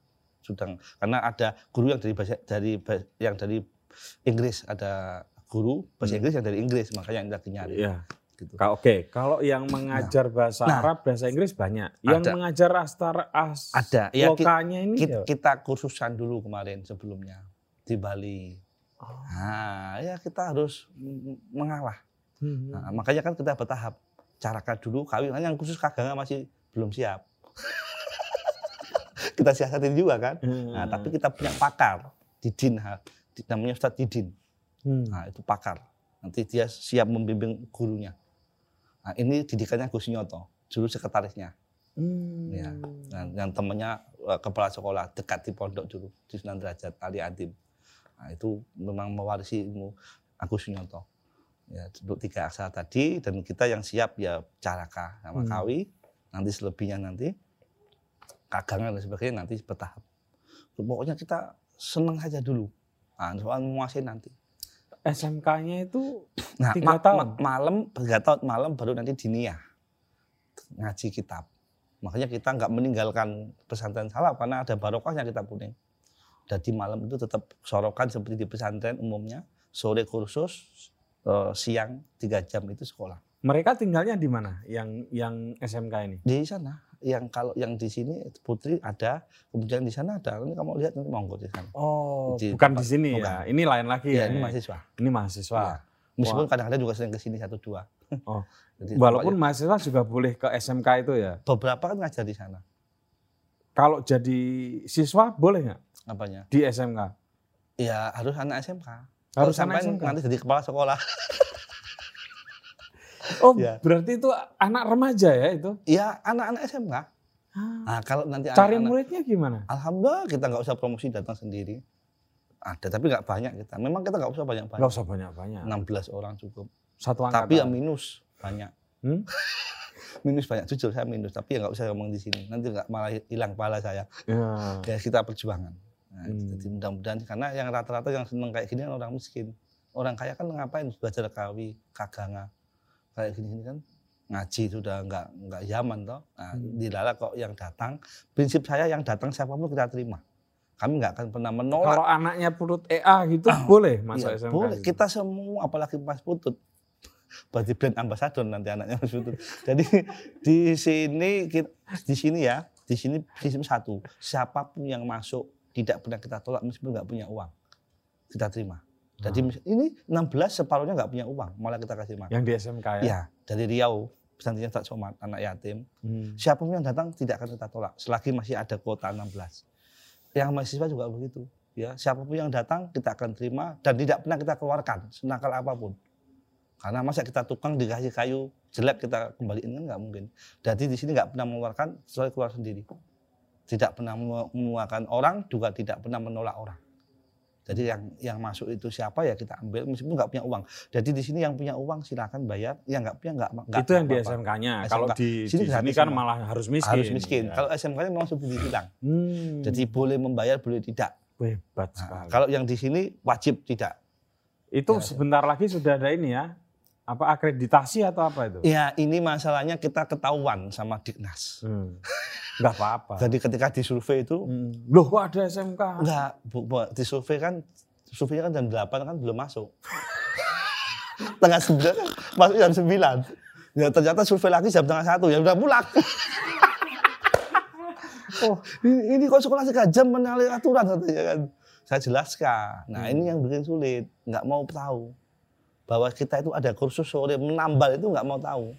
sudah karena ada guru yang dari bahasa dari yang dari Inggris ada guru bahasa Hmm. Inggris yang dari Inggris makanya yang lagi nyari Ya. gitu. Oke, kalau yang mengajar bahasa Nah. Arab, bahasa Inggris banyak. Yang Ada. mengajar astara as Ada. Ya, ki- ini Kita, ya? kita kursusan dulu kemarin sebelumnya di Bali. Oh. Nah, ya kita harus mengalah. Hmm. Nah, makanya kan kita bertahap. Carakan dulu kawin. Kan yang khusus kaganga masih belum siap. <laughs> kita siasatin juga kan. Nah, Hmm. tapi kita punya pakar Didin. Di- namanya Ustadz Didin. Hmm. Nah, itu pakar. Nanti dia siap membimbing gurunya. Nah, ini didikannya Gus Nyoto, dulu sekretarisnya. Hmm. Ya. Nah, yang temannya eh, kepala sekolah dekat di pondok dulu di Sunan Derajat Ali Adim. Nah, itu memang mewarisi ilmu Agus Sunyoto. Ya, untuk tiga aksara tadi dan kita yang siap ya caraka sama Hmm. kawi. Nanti selebihnya nanti kagangan dan sebagainya nanti bertahap. Pokoknya kita seneng saja dulu. Nah, soal menguasai nanti. SMK-nya itu Nah, Tiga tahun? malam tiga tahun malam baru nanti diniyah ngaji kitab. Makanya kita nggak meninggalkan pesantren salaf karena ada barokahnya kita puning. Jadi malam itu tetap sorokan seperti di pesantren umumnya, sore kursus, eh, siang tiga jam itu sekolah. mereka tinggalnya di mana? Yang yang SMK ini? Di sana, yang kalau yang di sini Putri ada, kemudian di sana ada. Ini kamu lihat nanti monggo di sana. Oh, Di bukan tempat- di sini bukan. ya. Ini lain lagi Iya, ya. ini mahasiswa. Ini mahasiswa. Iya. Meskipun kadang-kadang juga sering ke sini satu dua. Oh. <laughs> Jadi Walaupun tempatnya- mahasiswa juga boleh ke SMK itu ya. beberapa kan ngajar di sana. Kalau jadi siswa boleh nggak Apanya? di SMK? Ya harus anak SMK. Harus Kalau anak sampai SMK. nanti jadi kepala sekolah. <laughs> Oh, Ya. berarti itu anak remaja ya itu? Ya anak-anak SMK. Ah, Nah kalau nanti Cari anak-anak- muridnya gimana? Alhamdulillah kita nggak usah promosi datang sendiri. Ada tapi nggak banyak kita. Memang kita nggak usah banyak-banyak. Gak usah banyak-banyak. 16 orang cukup. Satu angkatan. Tapi ya minus banyak. Hmm? <laughs> minus banyak jujur saya minus tapi ya nggak usah ngomong di sini nanti nggak malah hilang pahala saya Ya. ya kita perjuangan nah, Hmm. jadi mudah-mudahan karena yang rata-rata yang seneng kayak gini kan orang miskin orang kaya kan ngapain belajar kawi kaganga kayak gini-gini kan ngaji sudah nggak nggak zaman toh nah, Hmm. dilala kok yang datang prinsip saya yang datang siapa pun kita terima Kami nggak akan pernah menolak. Kalau anaknya Putut EA gitu boleh masuk Iya, SMK. boleh. gitu? Kita semua, apalagi Mas Putut. Berarti brand ambassador nanti anaknya Mas Putut. Jadi di sini kita- di sini ya, di sini sistem satu. Siapa pun yang masuk tidak pernah kita tolak meskipun nggak punya uang. Kita terima. Jadi mis- ini 16 separuhnya nggak punya uang, malah kita kasih makan. Yang di SMK ya? Ya, dari Riau, pesantrennya tak Somat, anak yatim. Hmm. Siapa pun yang datang tidak akan kita tolak selagi masih ada kuota 16. Yang mahasiswa juga begitu. Ya, siapa pun yang datang kita akan terima dan tidak pernah kita keluarkan senakal apa pun. Karena masa kita tukang dikasih kayu jelek kita kembaliin kan nggak mungkin. Jadi di sini nggak pernah mengeluarkan kecuali keluar sendiri. Tidak pernah mengu- mengeluarkan orang juga tidak pernah menolak orang. Jadi yang yang masuk itu siapa ya kita ambil meskipun nggak punya uang. Jadi di sini yang punya uang silakan bayar, yang nggak punya nggak nggak itu yang di apa-apa. SMK-nya. SMK. Kalau di, Sini di sini kan semua. malah harus miskin. harus miskin. Ya. Kalau SMK-nya memang subsidi hilang. Hmm. Jadi boleh membayar, boleh tidak. hebat Nah, sekali. kalau yang di sini wajib tidak. itu Ya, sebentar lagi sudah ada ini ya. Apa akreditasi atau apa itu? Ya ini masalahnya kita ketahuan sama Diknas. Hmm. Enggak apa-apa. Jadi ketika disurvei itu Hmm. Loh kok ada SMK? enggak bu, bu, disurvei kan surveinya kan jam 8 kan belum masuk. <laughs> Tengah 9 kan masuk jam 9. Ya ternyata survei lagi jam tengah satu ya udah pulang. <laughs> oh ini, ini kok sekolah tiga jam menyalahi aturan katanya kan. Saya jelaskan. Nah ini yang bikin sulit, nggak mau tahu bahwa kita itu ada kursus sore menambal itu nggak mau tahu.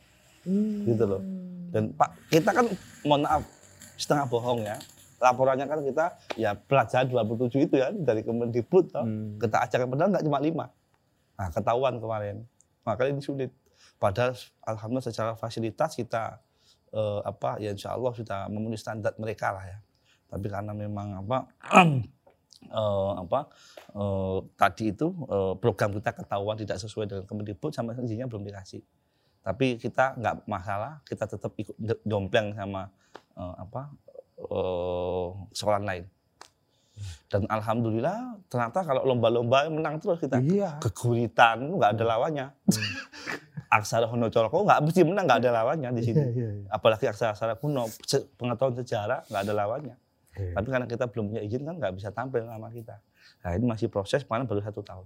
Hmm. gitu loh. Dan Pak, kita kan mohon maaf setengah bohong ya. Laporannya kan kita ya pelajaran 27 itu ya dari Kemendikbud toh. Hmm. Kita ajarkan padahal nggak cuma lima. Nah, ketahuan kemarin. Makanya ini sulit. Padahal alhamdulillah secara fasilitas kita eh, apa ya insya Allah sudah memenuhi standar mereka lah ya. Tapi karena memang apa <clears throat> eh, apa eh, tadi itu eh, program kita ketahuan tidak sesuai dengan Kemendikbud sama izinnya belum dikasih. Tapi kita nggak masalah, kita tetap ikut do- dompleng sama eh, apa eh, sekolah lain. Dan alhamdulillah ternyata kalau lomba-lomba menang terus kita Iya. keguritan nggak ada lawannya. aksara Honocoloko nggak mesti menang nggak ada lawannya di sini. Iya, iya. Apalagi aksara-aksara kuno, pengetahuan sejarah nggak ada lawannya. Iya. Tapi karena kita belum punya izin kan nggak bisa tampil nama kita. Nah ini masih proses, mana baru satu tahun.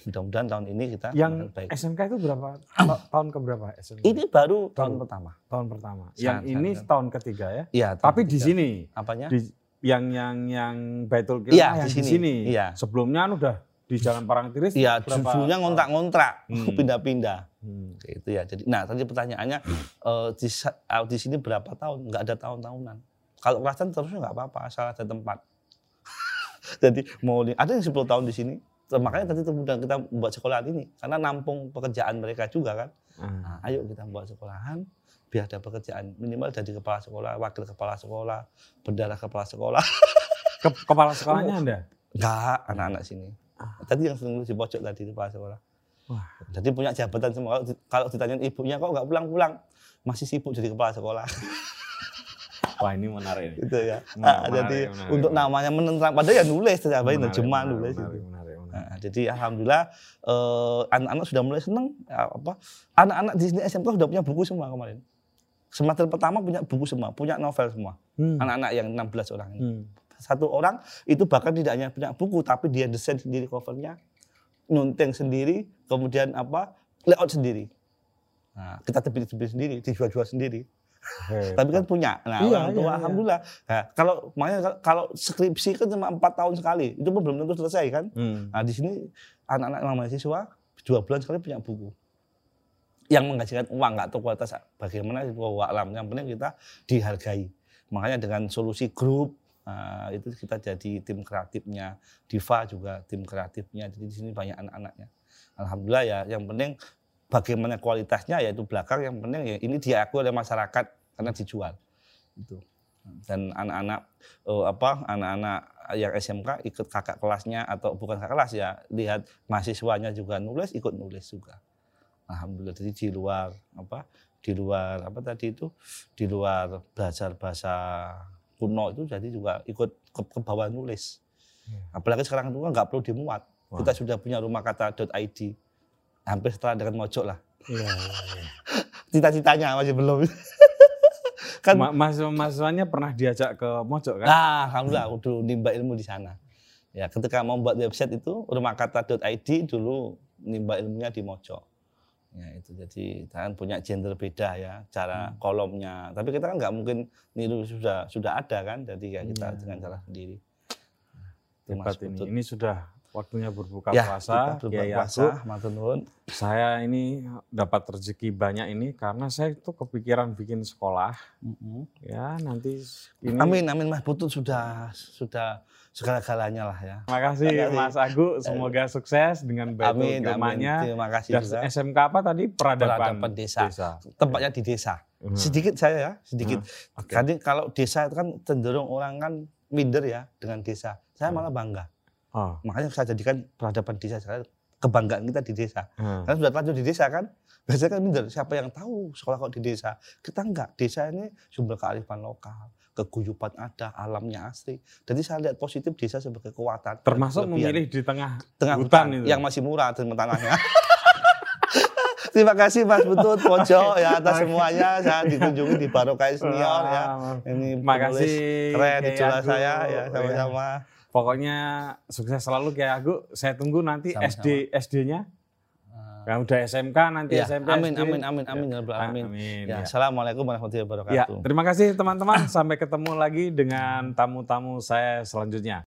Mudah-mudahan tahun ini kita Yang baik. SMK itu berapa? Ta- tahun ke berapa SMK? Ini baru tahun Tahun. pertama. tahun pertama. Sangat, Yang ini sangat. tahun ketiga ya. Iya. Tapi di ketiga. sini apanya? di yang yang yang Baitul Iya, yang di di sini. sini. Iya. Sebelumnya kan udah di Jalan Parangtiris. Iya, dulunya ngontrak-ngontrak, Hmm. <laughs> pindah-pindah. Hmm. Gitu ya. Jadi, nah tadi pertanyaannya eh, di, eh, di sini berapa tahun? Nggak ada tahun-tahunan. Kalau kerasan terusnya nggak apa-apa, asal ada tempat. <laughs> Jadi mau di- ada yang 10 tahun di sini. Makanya tadi kemudian kita membuat sekolahan ini karena nampung pekerjaan mereka juga kan. Ah. Nah, ayo kita buat sekolahan biar ada pekerjaan minimal dari kepala sekolah, wakil kepala sekolah, bendara kepala sekolah. Ke- kepala sekolahnya Anda? Enggak, anak-anak sini. Tadi yang sering di pojok tadi di kepala sekolah. Wah. Jadi punya jabatan semua. Kalau, di- kalau ditanyain ibunya kok nggak pulang-pulang, masih sibuk jadi kepala sekolah. <laughs> Wah ini menarik. gitu ya. Menarik, Ah, menarik, jadi menarik, untuk menarik. namanya menentang, padahal ya nulis, nerjemah menarik, nulis. menarik, itu. menarik, menarik. Nah, jadi alhamdulillah eh, anak-anak sudah mulai senang. Ya, apa? Anak-anak di sini SMK sudah punya buku semua kemarin. Semester pertama punya buku semua, punya novel semua. Hmm. Anak-anak yang 16 orang ini. Hmm. Satu orang itu bahkan tidak hanya punya buku, tapi dia desain sendiri covernya, nunteng sendiri, kemudian apa layout sendiri. Nah, kita tebis-tebis sendiri, dijual-jual sendiri. Hebat. Tapi kan punya. Nah, Iya, orang tua iya, iya. alhamdulillah. Nah, kalau makanya kalau- skripsi kan cuma empat tahun sekali, itu pun belum tentu selesai kan. Hmm. Nah, di sini anak-anak mahasiswa dua bulan sekali punya buku. Yang menghasilkan uang nggak tahu kualitas bagaimana itu alam. Yang penting kita dihargai. Makanya dengan solusi grup nah, itu kita jadi tim kreatifnya. Diva juga tim kreatifnya. Jadi di sini banyak anak-anaknya. Alhamdulillah ya. Yang penting bagaimana kualitasnya yaitu belakang. Yang penting ya ini diakui oleh masyarakat karena dijual. Itu. Dan anak-anak eh, apa anak-anak yang SMK ikut kakak kelasnya atau bukan kakak kelas ya lihat mahasiswanya juga nulis ikut nulis juga alhamdulillah jadi di luar apa di luar apa tadi itu di luar belajar bahasa kuno itu jadi juga ikut ke, ke bawah nulis apalagi sekarang itu kan nggak perlu dimuat Wah. kita sudah punya rumah kata.id hampir setara dengan mojok lah Iya, iya, iya. <laughs> cita-citanya masih belum <laughs> kan Ma- mahasiswa-mahasiswanya pernah diajak ke Mojok kan? Nah, alhamdulillah aku dulu nimba ilmu di sana. Ya, ketika mau buat website itu rumahkata.id dulu nimba ilmunya di Mojok. Ya, itu jadi kan punya gender beda ya, cara Hmm. kolomnya. Tapi kita kan nggak mungkin niru sudah sudah ada kan, jadi ya kita Iya. dengan cara sendiri. Hebat ini. Ini sudah waktunya berbuka ya, puasa. berbuka Kiai puasa, nuwun. Saya ini dapat rezeki banyak ini karena saya itu kepikiran bikin sekolah. Ya nanti ini. Amin, amin Mas Putut sudah sudah segala-galanya lah ya. Terima kasih Terima kasih. Mas Agu. Semoga sukses dengan Baitul Amin, amin. Terima kasih Dan juga. SMK apa tadi? Peradaban, Peradaban desa. Tempatnya di desa. Hmm. Sedikit saya ya, sedikit. Oke. Kadang kalau desa itu kan cenderung orang kan minder ya dengan desa. Saya Hmm. malah bangga. Oh. Makanya saya jadikan peradaban desa saya kebanggaan kita di desa. hmm. Karena sudah lanjut di desa kan, biasanya kan minder. Siapa yang tahu sekolah kok di desa? Kita enggak. Desa ini sumber kearifan lokal, keguyuban ada, alamnya asri. Jadi saya lihat positif desa sebagai kekuatan. Termasuk kelebihan. memilih di tengah, tengah hutan, hutan, itu. yang masih murah dan tanahnya. <laughs> Terima kasih Mas Butut Pojok ya atas semuanya saya dikunjungi di Barokai Senior ya. Ini Makasih. keren Agu. saya ya Ya. Pokoknya sukses selalu Kiai Agu. Saya tunggu nanti Sama-sama. SD SD-nya. Nah, udah SMK nanti Ya, SMP amin, SD. amin, amin, amin, ya Rabbal alamin. Amin. Ya, ya. Assalamualaikum warahmatullahi Ya, wabarakatuh. terima kasih teman-teman. Sampai ketemu lagi dengan tamu-tamu saya selanjutnya.